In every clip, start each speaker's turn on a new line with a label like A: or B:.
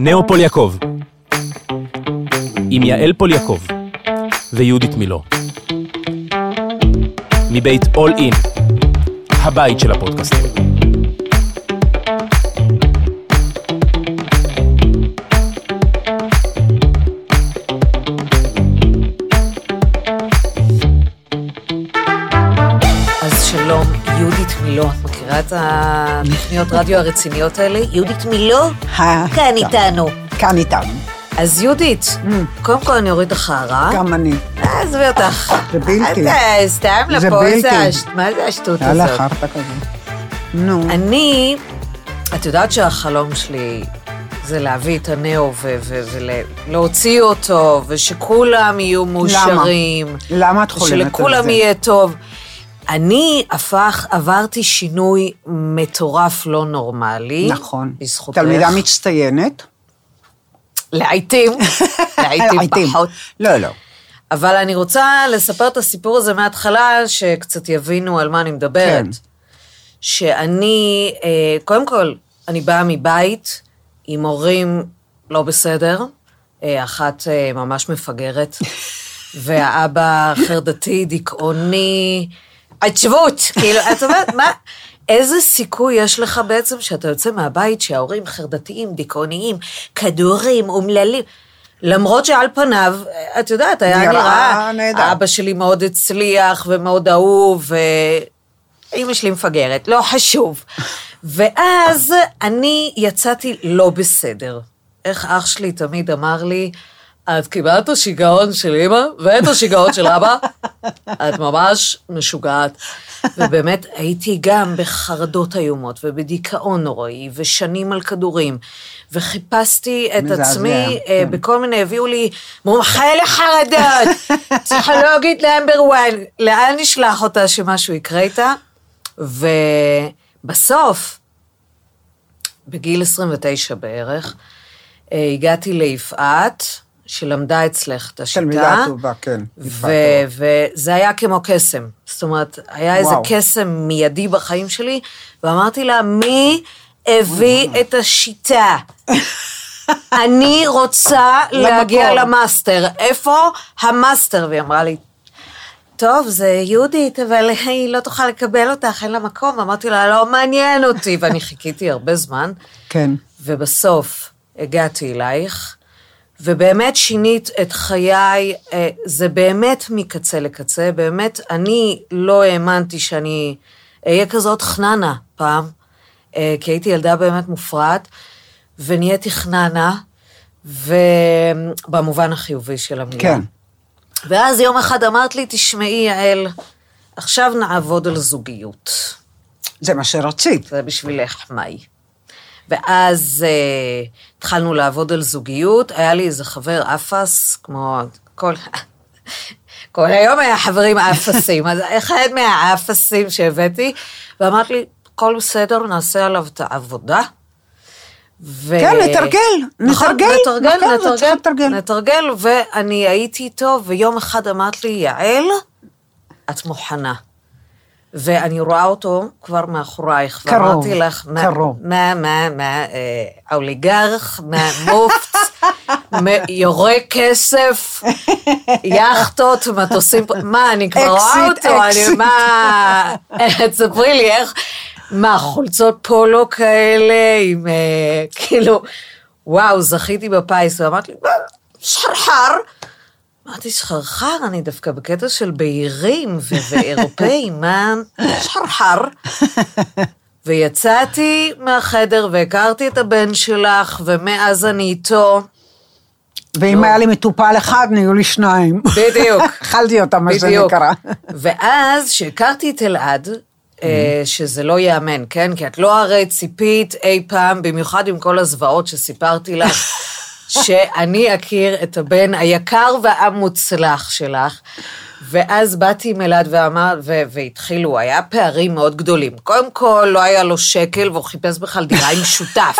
A: נאו פוליאקוב עם יעל פוליאקוב ויהודית מילו מבית אול אין, הבית של הפודקאסטים.
B: התוכניות רדיו הרציניות האלה? יהודית מילו?
C: אה,
B: כאן. איתנו.
C: כאן איתנו.
B: אז יהודית, קודם כל אני אוריד לך הערה.
C: גם אני.
B: עזבי אותך.
C: זה בלתי.
B: אתה סתם לפה, מה זה השטות
C: יאללה,
B: הזאת?
C: חרטא כזה. נו,
B: אני, את יודעת שהחלום שלי זה להביא את הנאו ולהוציא אותו, ושכולם יהיו מאושרים.
C: למה את חולמת על
B: ושלכולם
C: זה?
B: יהיה טוב. אני הפך, עברתי שינוי מטורף לא נורמלי.
C: נכון.
B: בזכותך.
C: תלמידה מצטיינת.
B: לעיתים, לעיתים. פחות.
C: לא, לא.
B: אבל אני רוצה לספר את הסיפור הזה מההתחלה, שקצת יבינו על מה אני מדברת.
C: כן.
B: שאני, אה, קודם כל, אני באה מבית עם הורים לא בסדר, אה, אחת אה, ממש מפגרת, והאבא חרדתי, דיכאוני, עצבות, כאילו, את אומרת, מה, איזה סיכוי יש לך בעצם שאתה יוצא מהבית שההורים חרדתיים, דיכאוניים, כדורים, אומללים, למרות שעל פניו, את יודעת, היה
C: נראה
B: נראה. אבא שלי מאוד הצליח ומאוד אהוב, ו... אימא שלי מפגרת, לא חשוב. ואז אני יצאתי לא בסדר. איך אח שלי תמיד אמר לי, את קיבלת את השיגעון של אימא ואת השיגעון של אבא, את ממש משוגעת. ובאמת הייתי גם בחרדות איומות ובדיכאון נוראי, ושנים על כדורים, וחיפשתי את
C: מזעזע,
B: עצמי אה,
C: כן.
B: בכל מיני, הביאו לי מומחה לחרדות, פסיכולוגית נאמבר וואן, לאן נשלח אותה שמשהו יקרה איתה? ובסוף, בגיל 29 בערך, אה, הגעתי ליפעת, שלמדה אצלך את השיטה.
C: תלמידה טובה, כן. טובה.
B: וזה היה כמו קסם. זאת אומרת, היה איזה
C: וואו.
B: קסם מיידי בחיים שלי, ואמרתי לה, מי הביא את השיטה? אני רוצה להגיע. למאסטר. איפה המאסטר? והיא אמרה לי, טוב, זה יהודית, אבל היא לא תוכל לקבל אותך, אין לה מקום. אמרתי לה, לא מעניין אותי, ואני חיכיתי הרבה זמן.
C: כן.
B: ובסוף הגעתי אלייך, ובאמת שינית את חיי, אה, זה באמת מקצה לקצה, באמת, אני לא האמנתי שאני אהיה כזאת חננה פעם, אה, כי הייתי ילדה באמת מופרעת, ונהייתי חננה, ובמובן החיובי של המילה.
C: כן.
B: ואז יום אחד אמרת לי, תשמעי, יעל, עכשיו נעבוד על זוגיות.
C: זה מה שרצית.
B: זה בשבילך, מאי. ואז אה, התחלנו לעבוד על זוגיות, היה לי איזה חבר אפס, כמו כל... כל היום היה חברים אפסים, אז אחד מהאפסים שהבאתי, ואמרת לי, הכל בסדר, נעשה עליו את העבודה. ו...
C: כן, נתרגל,
B: נכון,
C: נתרגל,
B: נתרגל,
C: נכון,
B: נתרגל,
C: לתרגל.
B: נתרגל, ואני הייתי איתו, ויום אחד אמרת לי, יעל, את מוכנה. ואני רואה אותו כבר מאחורייך,
C: קרוב,
B: ואמרתי לך, מה,
C: קרוב.
B: מה, מה, מה, אה, האוליגרך, מה, מופט, מ- יורה כסף, יאכטות, מטוסים, מה, אני כבר רואה אותו, אני. מה, תספרי לי איך, מה, חולצות פולו כאלה, עם, אה, כאילו, וואו, זכיתי בפיס, ואמרתי לי, "מה, שחרחר. אמרתי, שחרחר, אני דווקא בקטע של בהירים ואירופאים, מה? שחרחר. ויצאתי מהחדר והכרתי את הבן שלך, ומאז אני איתו.
C: ואם היה לי מטופל אחד, נהיו לי שניים.
B: בדיוק.
C: אכלתי אותם, מה. שנקרא.
B: ואז, כשהכרתי את אלעד, אה, שזה לא ייאמן, כן? כי את לא הרי ציפית אי פעם, במיוחד עם כל הזוועות שסיפרתי לך, שאני אכיר את הבן היקר והמוצלח שלך. ואז באתי עם אלעד ואמר, ו- והתחילו, היה פערים מאוד גדולים. קודם כל, לא היה לו שקל, והוא חיפש בכלל דירה עם שותף.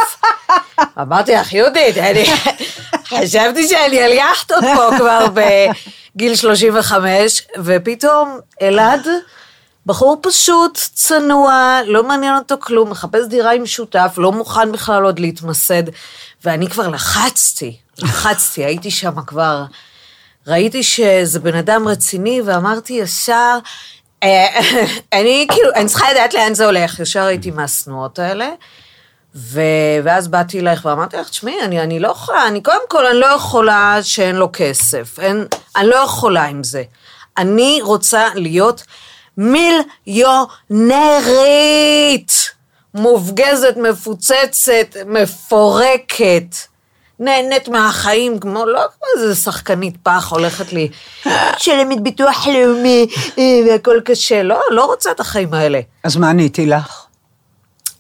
B: אמרתי לך, יהודית, אני חשבתי שאני על יאכטות פה כבר בגיל 35, ופתאום אלעד בחור פשוט, צנוע, לא מעניין אותו כלום, מחפש דירה עם שותף, לא מוכן בכלל עוד להתמסד. ואני כבר לחצתי, לחצתי, הייתי שם כבר, ראיתי שזה בן אדם רציני, ואמרתי ישר, אה, אני כאילו, אני צריכה לדעת לאן זה הולך, ישר הייתי מהשנואות האלה. ו... ואז באתי אלייך ואמרתי לך, תשמעי, אני, אני לא יכולה, אני קודם כל, אני לא יכולה שאין לו כסף. אין, אני לא יכולה עם זה. אני רוצה להיות מיליונרית, מופגזת, מפוצצת, מפורקת. נהנית מהחיים, כמו, לא כמו איזה שחקנית פח הולכת לי, שלמת ביטוח לאומי, אה, והכל קשה. לא, לא רוצה את החיים האלה.
C: אז מה עניתי לך?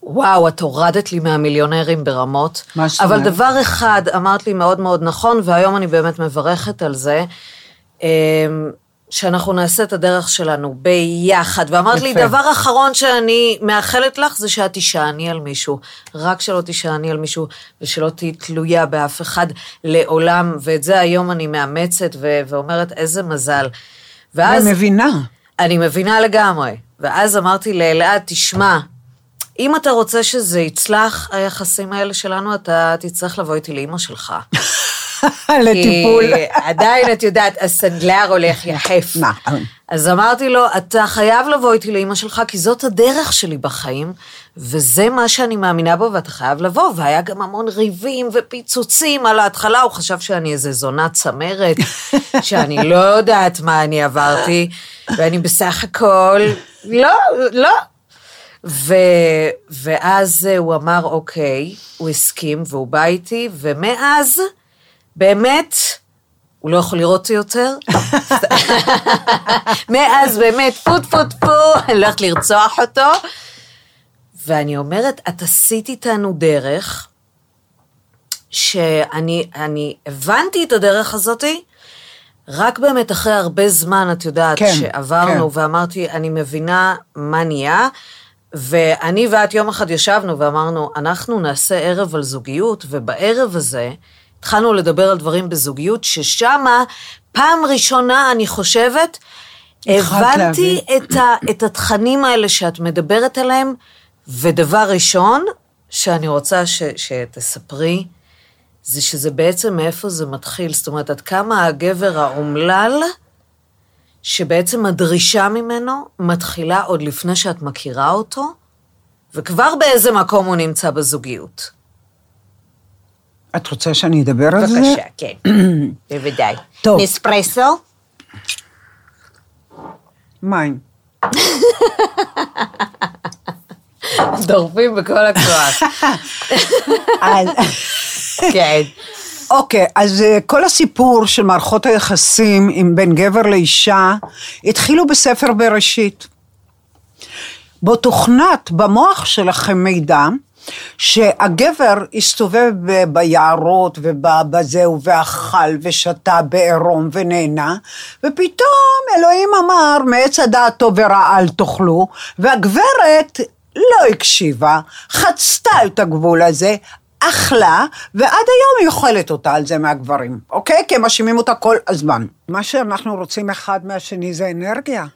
B: וואו, את הורדת לי מהמיליונרים ברמות.
C: מה זאת
B: אבל
C: אומרת?
B: דבר אחד אמרת לי מאוד מאוד נכון, והיום אני באמת מברכת על זה, אמ, שאנחנו נעשה את הדרך שלנו ביחד. ואמרת לי. דבר אחרון שאני מאחלת לך, זה שאת תישעני על מישהו. רק שלא תישעני על מישהו, ושלא תהיי תלויה באף אחד לעולם, ואת זה היום אני מאמצת ו- ואומרת, איזה מזל. ואז...
C: אני מבינה.
B: אני מבינה לגמרי. ואז אמרתי לאלעד, תשמע, אם אתה רוצה שזה יצלח, היחסים האלה שלנו, אתה תצטרך לבוא איתי לאימא שלך.
C: לטיפול.
B: כי עדיין, את יודעת, הסנדלר הולך יחף.
C: נכון.
B: אז אמרתי לו, אתה חייב לבוא איתי לאימא שלך, כי זאת הדרך שלי בחיים, וזה מה שאני מאמינה בו, ואתה חייב לבוא. והיה גם המון ריבים ופיצוצים על ההתחלה, הוא חשב שאני איזה זונה צמרת, שאני לא יודעת מה אני עברתי, ואני בסך הכל, לא, לא. ו, ואז אה, הוא אמר, אוקיי, הוא הסכים, והוא בא איתי, ומאז, באמת, הוא לא יכול לראות אותי יותר. מאז באמת, פו טפו טפו, אני הולכת לרצוח אותו. ואני אומרת, את עשית איתנו דרך, שאני אני הבנתי את הדרך הזאתי, רק באמת אחרי הרבה זמן, את יודעת,
C: כן,
B: שעברנו,
C: כן.
B: ואמרתי, אני מבינה מה נהיה, ואני ואת יום אחד ישבנו ואמרנו, אנחנו נעשה ערב על זוגיות, ובערב הזה התחלנו לדבר על דברים בזוגיות, ששמה, פעם ראשונה, אני חושבת, הבנתי. את, ה, את התכנים האלה שאת מדברת עליהם, ודבר ראשון שאני רוצה ש, שתספרי, זה שזה בעצם מאיפה זה מתחיל. זאת אומרת, עד כמה הגבר האומלל, שבעצם הדרישה ממנו מתחילה עוד לפני שאת מכירה אותו, וכבר באיזה מקום הוא נמצא בזוגיות.
C: את רוצה שאני אדבר על זה?
B: בבקשה, כן, בוודאי.
C: טוב.
B: נספרסו?
C: מים.
B: דורפים בכל הכוח.
C: אז-
B: כן.
C: אוקיי, אז אה, כל הסיפור של מערכות היחסים עם בין גבר לאישה התחילו בספר בראשית. בו תוכנת במוח שלכם מידע שהגבר הסתובב ביערות ובזהו ואכל ושתה בעירום ונהנה ופתאום אלוהים אמר מעץ הדעת טוב ורע אל תאכלו והגברת לא הקשיבה, חצתה את הגבול הזה, אכלה, ועד היום היא אוכלת אותה על זה מהגברים, אוקיי? כי הם מאשימים אותה כל הזמן. מה שאנחנו רוצים אחד מהשני זה אנרגיה.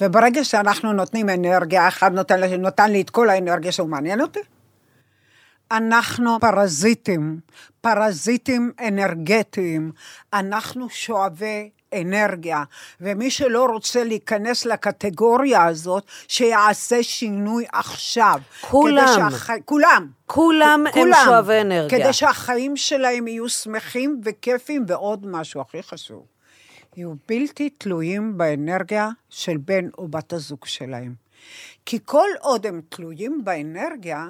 C: וברגע שאנחנו נותנים אנרגיה, אחד נותן, נותן לי את כל האנרגיה שהוא מעניין אותי, אנחנו פרזיטים, פרזיטים אנרגטיים, אנחנו שואבי אנרגיה, ומי שלא רוצה להיכנס לקטגוריה הזאת, שיעשה שינוי עכשיו.
B: כולם.
C: שהחי... כולם.
B: כולם הם. שואבי אנרגיה.
C: כדי שהחיים שלהם יהיו שמחים וכיפים, ועוד משהו הכי חשוב, יהיו בלתי תלויים באנרגיה של בן או בת הזוג שלהם. כי כל עוד הם תלויים באנרגיה,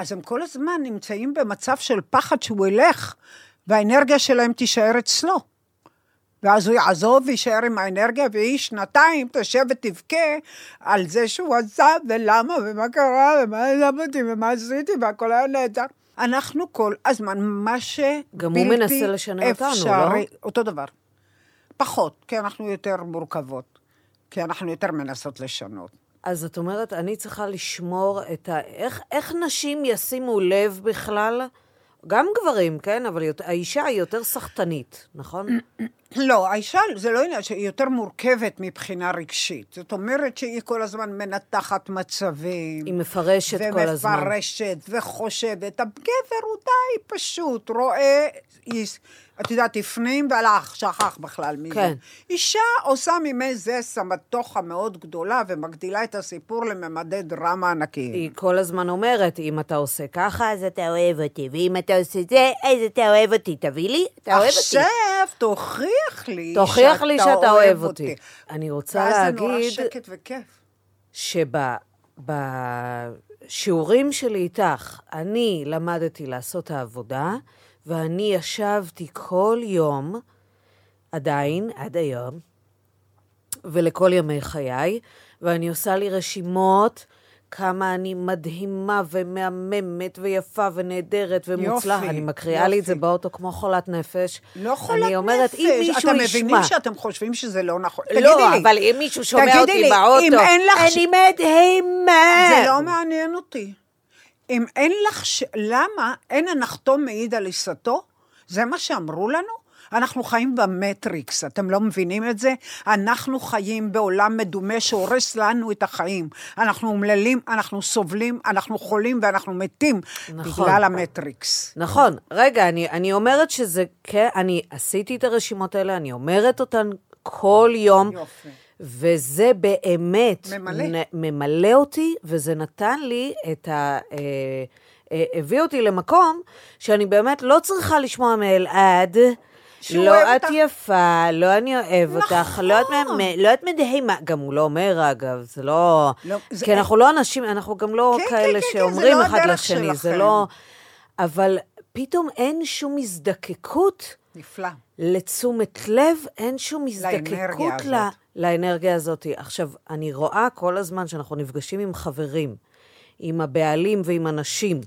C: אז הם כל הזמן נמצאים במצב של פחד שהוא ילך, והאנרגיה שלהם תישאר אצלו. ואז הוא יעזוב ויישאר עם האנרגיה, והיא שנתיים תשב ותבכה על זה שהוא עזב, ולמה, ומה קרה, ומה אותי, ומה עשיתי, והכל היה נהדר. אנחנו כל הזמן, מה שבלתי
B: גם הוא מנסה לשנות אותנו,
C: אפשרי-
B: לא?
C: אותו דבר. פחות, כי אנחנו יותר מורכבות. כי אנחנו יותר מנסות לשנות.
B: אז את אומרת, אני צריכה לשמור את ה... איך, איך נשים ישימו לב בכלל, גם גברים, כן? אבל יותר- האישה היא יותר סחטנית, נכון?
C: לא, האישה זה לא עניין שהיא יותר מורכבת מבחינה רגשית. זאת אומרת שהיא כל הזמן מנתחת מצבים.
B: היא מפרשת כל הזמן.
C: ומפרשת וחושבת. הגבר הוא די פשוט, רואה, את יודעת, הפנים והלך, שכח בכלל מזה.
B: כן.
C: אישה עושה ממזה סמטוחה מאוד גדולה ומגדילה את הסיפור לממדי דרמה ענקיים.
B: היא כל הזמן אומרת, אם אתה עושה ככה, אז אתה אוהב אותי, ואם אתה עושה זה, אז אתה אוהב אותי. תביא לי, אתה אוהב אותי.
C: עכשיו תוכיח לי
B: תוכיח לי שאתה אוהב אותי. אני רוצה
C: ואז זה נורא
B: להגיד
C: שקט וכיף.
B: שבשיעורים שלי איתך, אני למדתי לעשות את העבודה, ואני ישבתי כל יום, עדיין, עד היום, ולכל ימי חיי, ואני עושה לי רשימות כמה אני מדהימה ומהממת ויפה ונהדרת ומוצלחת.
C: יופי,
B: אני מקריאה לי את זה
C: יופי.
B: באוטו כמו חולת נפש.
C: לא חולת
B: אני אומרת,
C: נפש.
B: אם מישהו
C: אתם
B: ישמע...
C: מבינים שאתם חושבים שזה לא נכון.
B: לא,
C: תגידי לי,
B: אבל אם מישהו שומע אותי
C: לי,
B: באוטו,
C: אם אין לך ש-
B: אני מדהימה.
C: זה לא מעניין אותי. אם אין לך, ש... למה אין הנחתו מעיד על עיסתו? זה מה שאמרו לנו? אנחנו חיים במטריקס, אתם לא מבינים את זה? אנחנו חיים בעולם מדומה שהורס לנו את החיים. אנחנו אומללים, אנחנו סובלים, אנחנו חולים ואנחנו מתים
B: נכון.
C: בגלל המטריקס.
B: נכון. רגע, אני, אני אומרת שזה, כן, אני עשיתי את הרשימות האלה, אני אומרת אותן כל יום.
C: יופי.
B: וזה באמת
C: ממלא.
B: נ, ממלא אותי, וזה נתן לי את ה... אה, אה, הביא אותי למקום שאני באמת לא צריכה לשמוע מאלעד.
C: שהוא
B: לא
C: אוהב
B: את
C: אותך.
B: יפה, לא אני אוהב אותך, לא את,
C: נכון.
B: מה- לא את מדהימה, גם הוא לא אומר אגב, זה לא...
C: לא, זה-
B: כי אנחנו לא אנשים, אנחנו גם לא
C: כן,
B: כאלה
C: כן, כן,
B: שאומרים
C: זה לא
B: אחד לשני, זה
C: שלכם.
B: לא... אבל פתאום אין שום הזדקקות
C: נפלא.
B: לתשומת לב, אין שום הזדקקות
C: לאנרגיה
B: ל-
C: הזאת.
B: לאנרגיה הזאת. עכשיו, אני רואה כל הזמן שאנחנו נפגשים עם חברים, עם הבעלים ועם אנשים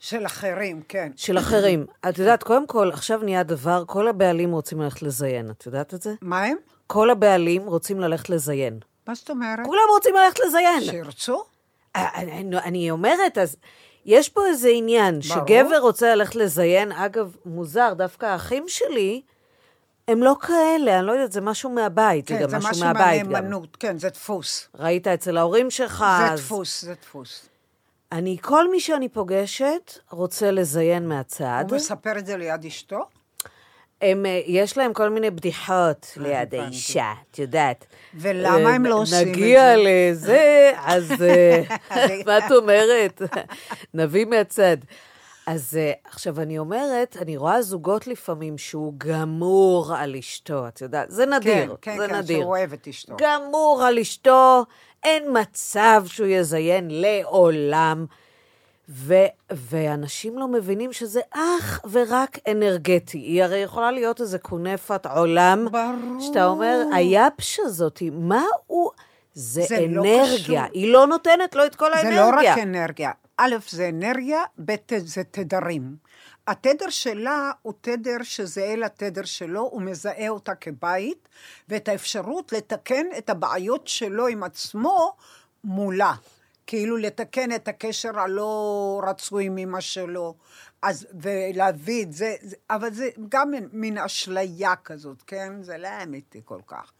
C: של אחרים, כן.
B: של אחרים. את יודעת, קודם כל, עכשיו נהיה דבר, כל הבעלים רוצים ללכת לזיין, את יודעת את זה?
C: מה הם?
B: כל הבעלים רוצים ללכת לזיין.
C: מה זאת אומרת?
B: כולם רוצים ללכת לזיין.
C: שירצו?
B: אני, אני- אני אומרת, אז יש פה איזה עניין,
C: ברור.
B: שגבר רוצה ללכת לזיין, אגב, מוזר, דווקא האחים שלי, הם לא כאלה, אני לא יודעת, זה משהו מהבית, זה
C: כן,
B: גם
C: זה
B: משהו
C: משהו
B: מהבית גם.
C: מהנאמנות, כן, זה דפוס.
B: ראית אצל ההורים שלך,
C: זה
B: אז...
C: דפוס, זה דפוס.
B: אני, כל מי שאני פוגשת רוצה לזיין מהצד.
C: הוא מספר את זה ליד אשתו?
B: הם, אה, יש להם כל מיני בדיחות ליד
C: הבנתי.
B: האישה, את יודעת.
C: ולמה
B: אה,
C: הם לא עושים את
B: נגיע
C: זה?
B: לזה, אז אה, מה את אומרת? נביא מהצד. אז אה, עכשיו, אני אומרת, אני רואה זוגות לפעמים שהוא גמור על אשתו, את יודעת, זה נדיר,
C: כן,
B: זה
C: כן,
B: נדיר.
C: שהוא אוהב את אשתו.
B: גמור על אשתו, אין מצב שהוא יזיין לעולם. ו- ואנשים לא מבינים שזה אך ורק אנרגטי. היא הרי יכולה להיות איזה כונפת עולם.
C: ברור.
B: שאתה אומר, היבש הזאתי, מה הוא... זה,
C: זה לא
B: אנרגיה.
C: קשור.
B: היא לא נותנת לו את כל
C: זה
B: האנרגיה.
C: לא רק אנרגיה. א', זה אנרגיה, ב', זה תדרים. התדר שלה הוא תדר שזהה לתדר שלו, הוא מזהה אותה כבית, ואת האפשרות לתקן את הבעיות שלו עם עצמו מולה. כאילו לתקן את הקשר הלא רצוי עם אמא שלו, אז, ולהביא את זה, זה, אבל זה גם מין, מין אשליה כזאת, כן? זה לא אמיתי כל כך.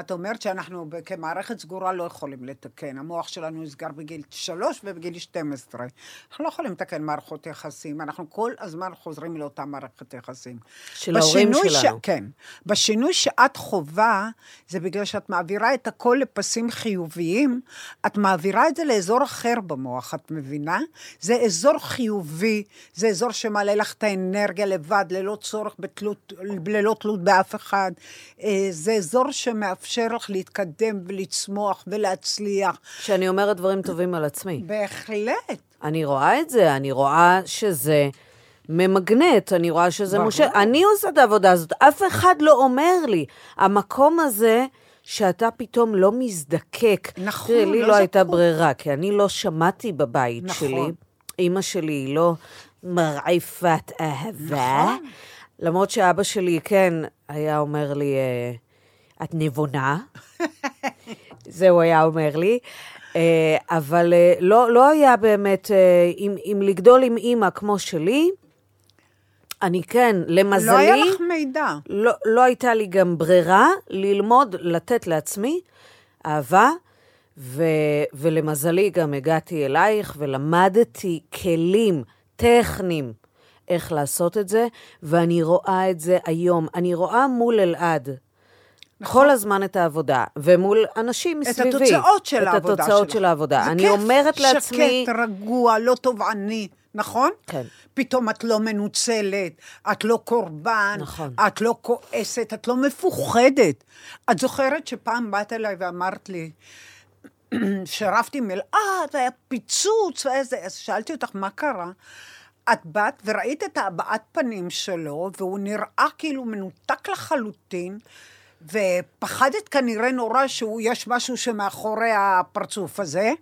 C: את אומרת שאנחנו כמערכת סגורה לא יכולים לתקן. המוח שלנו נסגר בגיל שלוש ובגיל 12. אנחנו לא יכולים לתקן מערכות יחסים, אנחנו כל הזמן חוזרים לאותה מערכת יחסים.
B: של ההורים שלנו.
C: כן. בשינוי שאת חווה, זה בגלל שאת מעבירה את הכל לפסים חיוביים, את מעבירה את זה לאזור אחר במוח, את מבינה? זה אזור חיובי, זה אזור שמעלה לך את האנרגיה לבד, ללא צורך בתלות, ללא תלות באף אחד. אה, זה אזור שמאפשר לך להתקדם ולצמוח ולהצליח.
B: שאני אומרת דברים טובים על עצמי.
C: בהחלט.
B: אני רואה את זה, אני רואה שזה ממגנט, אני רואה שזה. מושך. אני עושה את העבודה הזאת, אף אחד לא אומר לי. המקום הזה שאתה פתאום לא מזדקק.
C: נכון,
B: תראי, לי
C: לא
B: לא הייתה. ברירה, כי אני לא שמעתי בבית
C: נכון.
B: שלי. אימא שלי היא לא מרעיפת אהבה.
C: נכון.
B: למרות שאבא שלי, כן, היה אומר לי, אה, את נבונה. זה הוא היה אומר לי. אה, אבל אה, לא, לא היה באמת, אה, אם, אם לגדול עם אימא כמו שלי, אני כן, למזלי...
C: לא היה לך מידע.
B: לא, לא הייתה לי גם ברירה ללמוד, לתת לעצמי אהבה, ו, ולמזלי גם הגעתי אלייך ולמדתי כלים טכניים איך לעשות את זה, ואני רואה את זה היום. אני רואה מול אלעד. כל הזמן את העבודה, ומול אנשים
C: נכון. את
B: מסביבי.
C: התוצאות של
B: את
C: העבודה שלך.
B: התוצאות של העבודה.
C: זה
B: אני
C: כיף,
B: אומרת לעצמי...
C: שקט, רגוע, לא תובעני, נכון?
B: כן.
C: פתאום את לא מנוצלת, את לא קורבן,
B: נכון.
C: את לא כועסת, את לא מפוחדת. את זוכרת שפעם באת אליי ואמרת לי, שרפתי מלאה, והיה פיצוץ ואיזה, אז שאלתי אותך, מה קרה? את באת וראית את הבעת פנים שלו, והוא נראה כאילו מנותק לחלוטין, ופחדת כנראה נורא שיש משהו שמאחורי הפרצוף הזה,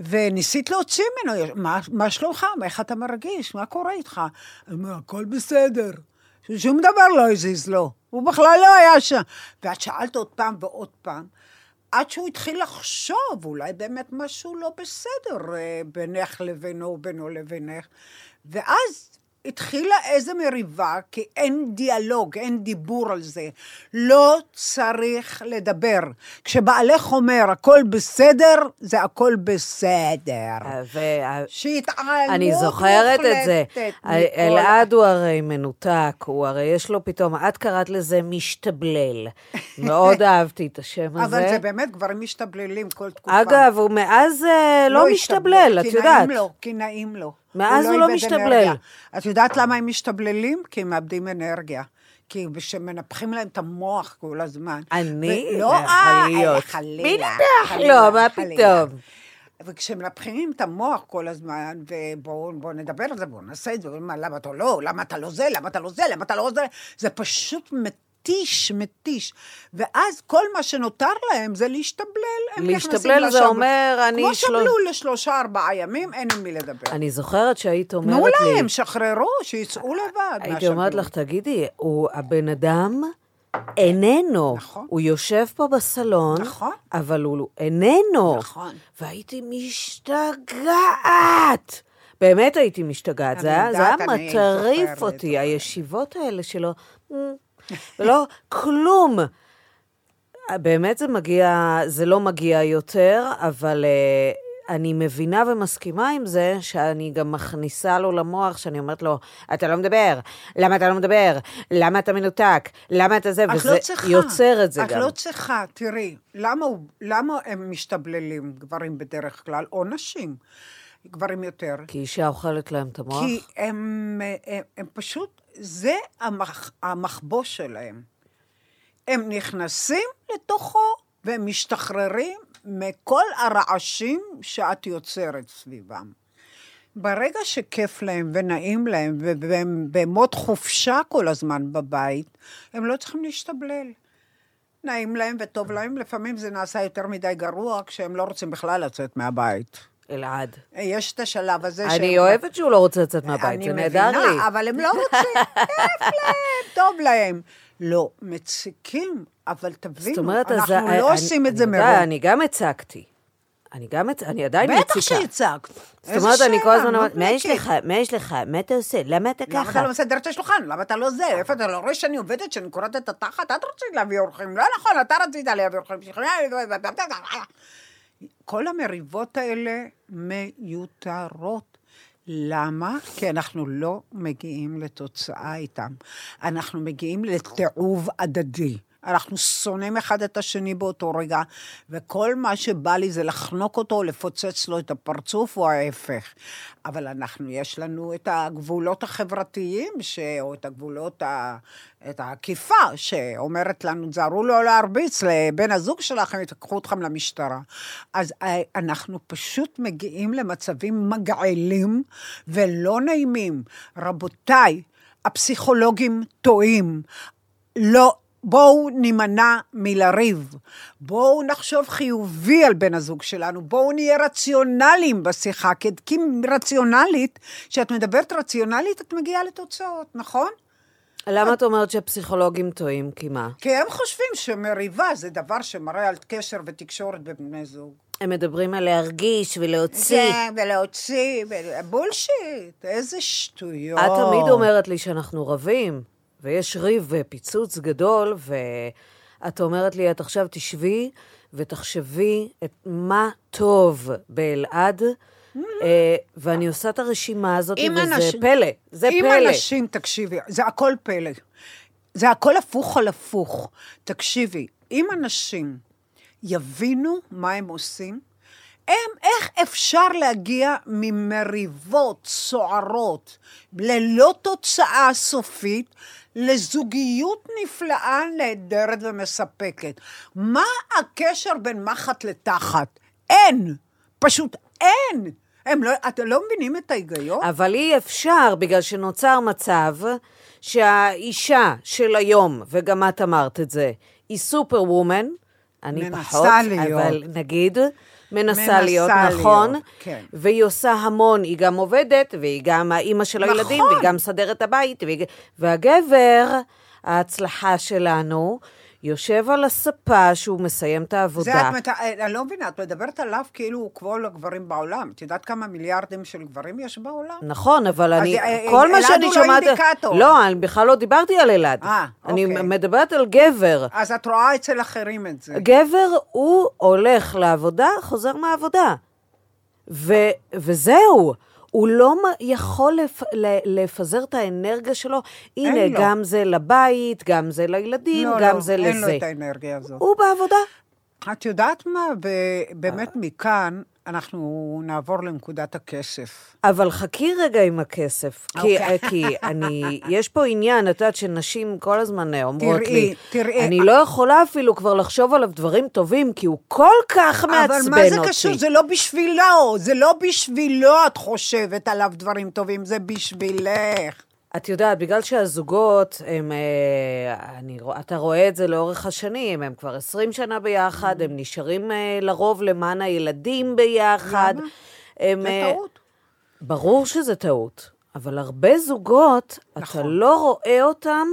C: וניסית להוציא ממנו, מה, מה שלומך? איך אתה מרגיש? מה קורה איתך? הוא אומר, הכל בסדר. שום דבר לא הזיז לו, הוא בכלל לא היה שם. ואת שאלת עוד פעם ועוד פעם, עד שהוא התחיל לחשוב, אולי באמת משהו לא בסדר אה, בינך לבינו ובינו לבינך. ואז התחילה איזה מריבה, כי אין דיאלוג, אין דיבור על זה. לא צריך לדבר. כשבעלך אומר, הכל בסדר, זה הכל בסדר.
B: ו-
C: שהתעלמות
B: אני זוכרת את זה. אלעד הוא הרי מנותק, הוא הרי יש לו פתאום, את קראת לזה משתבלל. מאוד אהבתי את השם הזה.
C: אבל זה באמת, גברים משתבללים כל תקופה.
B: אגב, הוא מאז אה, לא משתבלל, את
C: כי
B: יודעת.
C: נעים לו, כי נעים לו.
B: מאז הוא לא
C: איבד
B: משתבלל.
C: אנרגיה. את יודעת למה הם משתבללים? כי הם מאבדים אנרגיה. כי כשמנפחים להם את המוח כל הזמן.
B: אני?
C: ו-
B: לא
C: לא, אה,
B: להיות.
C: חלילה.
B: מי?
C: חלילה,
B: לא, מה. פתאום?
C: וכשמנפחים את המוח כל הזמן, ובואו בוא נדבר על זה, בואו נעשה את זה, למה אתה לא, למה אתה לא זה, למה אתה לא זה, למה אתה לא זה, זה פשוט מתיש, מתיש. ואז כל מה שנותר להם זה להשתבלל. הם
B: להשתבלל זה
C: לשב-
B: אומר, אני
C: כמו
B: שלוש-
C: שבלו לשלושה, ארבעה ימים, אין עם מי לדבר.
B: אני זוכרת שהיית אומרת
C: תנו
B: לי...
C: להם, שחררו, שיצאו לבד.
B: הייתי אומרת. לך, תגידי, הוא, הבן אדם איננו.
C: נכון.
B: הוא יושב פה בסלון,
C: נכון.
B: אבל הוא איננו.
C: נכון.
B: והייתי משתגעת. באמת הייתי משתגעת, זה היה, מטריף אותי. הישיבות האלה שלו, ולא, כלום. באמת זה מגיע, זה לא מגיע יותר, אבל uh, אני מבינה ומסכימה עם זה שאני גם מכניסה לו למוח, שאני אומרת לו, אתה לא מדבר, למה אתה לא מדבר? למה אתה מנותק? למה אתה זה?
C: את
B: וזה
C: לא צריכה.
B: יוצר את זה
C: את
B: גם.
C: לא צריכה, תראי, למה, למה הם משתבללים, גברים בדרך כלל, או נשים, גברים יותר?
B: כי אישה אוכלת להם את המוח?
C: כי הם, הם, הם פשוט, זה המח, המחבוש שלהם. הם נכנסים לתוכו והם משתחררים מכל הרעשים שאת יוצרת סביבם. ברגע שכיף להם ונעים להם והם במוד חופשה כל הזמן בבית, הם לא צריכים להשתבלל. נעים להם וטוב להם, לפעמים זה נעשה יותר מדי גרוע כשהם לא רוצים בכלל לצאת מהבית.
B: אלעד.
C: יש את השלב הזה
B: אני
C: שהם-
B: אוהבת שהוא לא רוצה לצאת מהבית, זה נהדר לי.
C: אני מבינה, אבל הם לא רוצים, כיף להם, טוב להם. לא, מציקים, אבל תבינו,
B: אומרת, אז...
C: אנחנו
B: אני-
C: לא עושים את זה
B: אני
C: מראש.
B: אני גם הצקתי. אני גם, אני עדיין מציקה.
C: בטח שהצגת.
B: זאת אומרת, אני כל הזמן אומרת, מה יש לך? מה יש לך? מה אתה עושה? למה אתה
C: למה אתה
B: ככה?
C: לא מסדר את השולחן? למה אתה לא זה? איפה אתה לא רואה שאני עובדת, שאני קוראת את התחת? את רצית להביא אורחים. לא נכון, אתה רצית להביא אורחים. כל המריבות האלה מיותרות. למה? כי אנחנו לא מגיעים לתוצאה איתם. אנחנו מגיעים לתיעוב הדדי. אנחנו שונאים אחד את השני באותו רגע, וכל מה שבא לי זה לחנוק אותו, לפוצץ לו את הפרצוף, או ההפך. אבל אנחנו, יש לנו את הגבולות החברתיים, ש... או את הגבולות, ה... את העקיפה, שאומרת לנו, תזהרו לא להרביץ לבן הזוג שלכם, ייקחו אתכם למשטרה. אז אה, אנחנו פשוט מגיעים למצבים מגעילים ולא נעימים. רבותיי, הפסיכולוגים טועים. לא, בואו נימנע מלריב. בואו נחשוב חיובי על בן הזוג שלנו. בואו נהיה רציונליים בשיחה. כי רציונלית, כשאת מדברת רציונלית, את מגיעה לתוצאות, נכון?
B: למה את אומרת שהפסיכולוגים טועים? כי מה?
C: כי הם חושבים שמריבה זה דבר שמראה על קשר ותקשורת בין בני זוג.
B: הם מדברים על להרגיש ולהוציא.
C: כן, ולהוציא, בולשיט, איזה שטויות.
B: את תמיד אומרת לי שאנחנו רבים, ויש ריב ופיצוץ גדול, ואת אומרת לי, את עכשיו תשבי ותחשבי את מה טוב באלעד, אה, ואני עושה את הרשימה הזאת,
C: אם
B: וזה
C: אנשים-
B: פלא, זה
C: אם
B: פלא.
C: אנשים, תקשיבי, זה הכל פלא. זה הכל הפוך על הפוך. תקשיבי, אם אנשים יבינו מה הם עושים, הם, איך אפשר להגיע ממריבות סוערות ללא תוצאה סופית לזוגיות נפלאה, נהדרת ומספקת? מה הקשר בין מחט לתחת? אין. פשוט אין. הם לא, אתם לא מבינים את ההיגיון?
B: אבל אי אפשר, בגלל שנוצר מצב שהאישה של היום, וגם את אמרת את זה, היא סופר וומן, אני פחות,
C: להיות.
B: אבל נגיד, מנסה,
C: מנסה
B: להיות,
C: להיות,
B: נכון?
C: כן.
B: והיא עושה המון, היא גם עובדת, והיא גם האימא של
C: נכון.
B: הילדים, והיא גם מסדרת הבית, והיא... והגבר, ההצלחה שלנו, יושב על הספה שהוא מסיים את העבודה.
C: זה את, מת... אני לא מבינה, את מדברת עליו כאילו הוא כמו לגברים בעולם. את יודעת כמה מיליארדים של גברים יש בעולם?
B: נכון, אבל אני,
C: אה,
B: כל מה
C: אלעד
B: שאני
C: הוא לא
B: שומעת...
C: אינדיקטור.
B: לא, אני בכלל לא דיברתי על אלעד.
C: אה,
B: אני
C: אוקיי.
B: מדברת על גבר.
C: אז את רואה אצל אחרים את זה.
B: גבר, הוא הולך לעבודה, חוזר מהעבודה. ו, וזהו. הוא לא יכול לפ, לפזר את האנרגיה שלו. הנה,
C: אין לו.
B: גם זה לבית, גם זה לילדים,
C: לא,
B: גם
C: לא,
B: זה
C: אין
B: לזה.
C: לו את האנרגיה הזאת.
B: הוא בעבודה.
C: את יודעת מה? באמת מכאן אנחנו נעבור לנקודת הכסף.
B: אבל חכי רגע עם הכסף, כי,
C: אוקיי.
B: כי אני, יש פה עניין, את יודעת שנשים כל הזמן אומרות
C: תראי,
B: לי,
C: תראי,
B: אני לא יכולה אפילו כבר לחשוב עליו דברים טובים, כי הוא כל כך מעצבן אותי.
C: אבל מה זה קשור? זה לא בשבילו, זה לא בשבילו את חושבת עליו דברים טובים, זה בשבילך.
B: את יודעת, בגלל שהזוגות, הם, אה, אני, אתה רואה את זה לאורך השנים, הם כבר 20 שנה ביחד, הם נשארים אה, לרוב למען הילדים ביחד.
C: למה?
B: הם,
C: זה
B: אה,
C: טעות.
B: ברור שזה טעות, אבל הרבה זוגות,
C: נכון.
B: אתה לא רואה אותם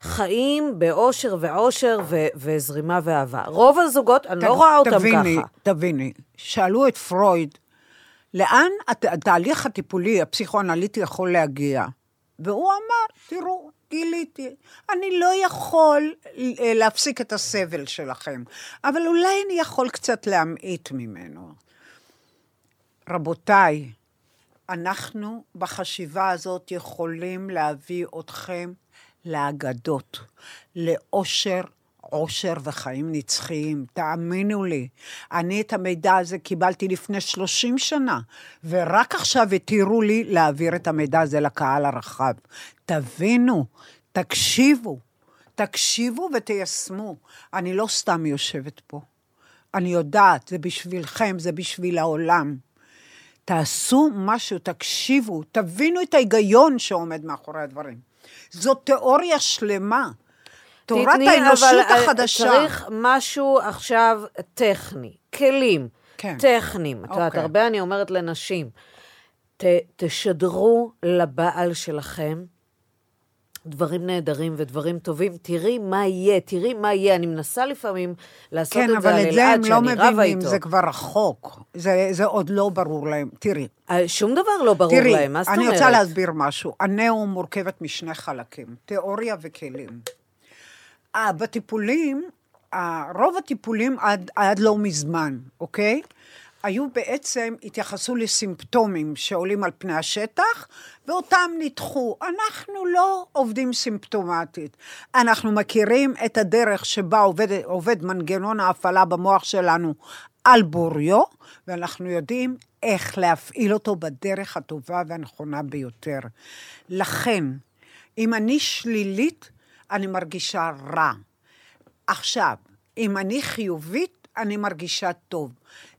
B: חיים באושר ועושר ו- וזרימה ואהבה. רוב הזוגות, אני לא
C: ת-
B: רואה אותם
C: תביני,
B: ככה.
C: תביני, שאלו את פרויד, לאן הת- התהליך הטיפולי, הפסיכואנליטי יכול להגיע? והוא אמר, תראו, גיליתי, אני לא יכול אה, להפסיק את הסבל שלכם, אבל אולי אני יכול קצת להמעיט ממנו. רבותיי, אנחנו בחשיבה הזאת יכולים להביא אתכם לאגדות, לאושר, עושר וחיים נצחיים. תאמינו לי, אני את המידע הזה קיבלתי לפני 30 שנה, ורק עכשיו התירו לי להעביר את המידע הזה לקהל הרחב. תבינו, תקשיבו, תקשיבו ותיישמו. אני לא סתם יושבת פה. אני יודעת, זה בשבילכם, זה בשביל העולם. תעשו משהו, תקשיבו, תבינו את ההיגיון שעומד מאחורי הדברים. זו תיאוריה שלמה. תורת
B: תתני,
C: האנושות
B: אבל, אה,
C: החדשה.
B: צריך משהו עכשיו טכני, כלים
C: כן.
B: טכניים. את יודעת,
C: אוקיי.
B: הרבה אני אומרת לנשים, ת, תשדרו לבעל שלכם דברים נהדרים ודברים טובים, תראי מה יהיה, תראי מה יהיה. אני מנסה לפעמים לעשות
C: כן,
B: את זה
C: אבל
B: על
C: את זה
B: אלעד,
C: הם לא
B: שאני רבה
C: מבינים,
B: איתו.
C: זה כבר רחוק. זה, זה עוד לא ברור להם. תראי,
B: אה, שום דבר לא ברור
C: תראי,
B: להם, מה זאת
C: אני
B: אומרת?
C: רוצה להסביר משהו. הנאו מורכבת משני חלקים, תיאוריה וכלים. אה, בטיפולים, אה, רוב הטיפולים עד, עד לא מזמן, אוקיי? היו בעצם, התייחסו לסימפטומים שעולים על פני השטח, ואותם ניתחו. אנחנו לא עובדים סימפטומטית. אנחנו מכירים את הדרך שבה עובד, עובד מנגנון ההפעלה במוח שלנו על בוריו, ואנחנו יודעים איך להפעיל אותו בדרך הטובה והנכונה ביותר. לכן, אם אני שלילית, אני מרגישה רע. עכשיו, אם אני חיובית, אני מרגישה טוב.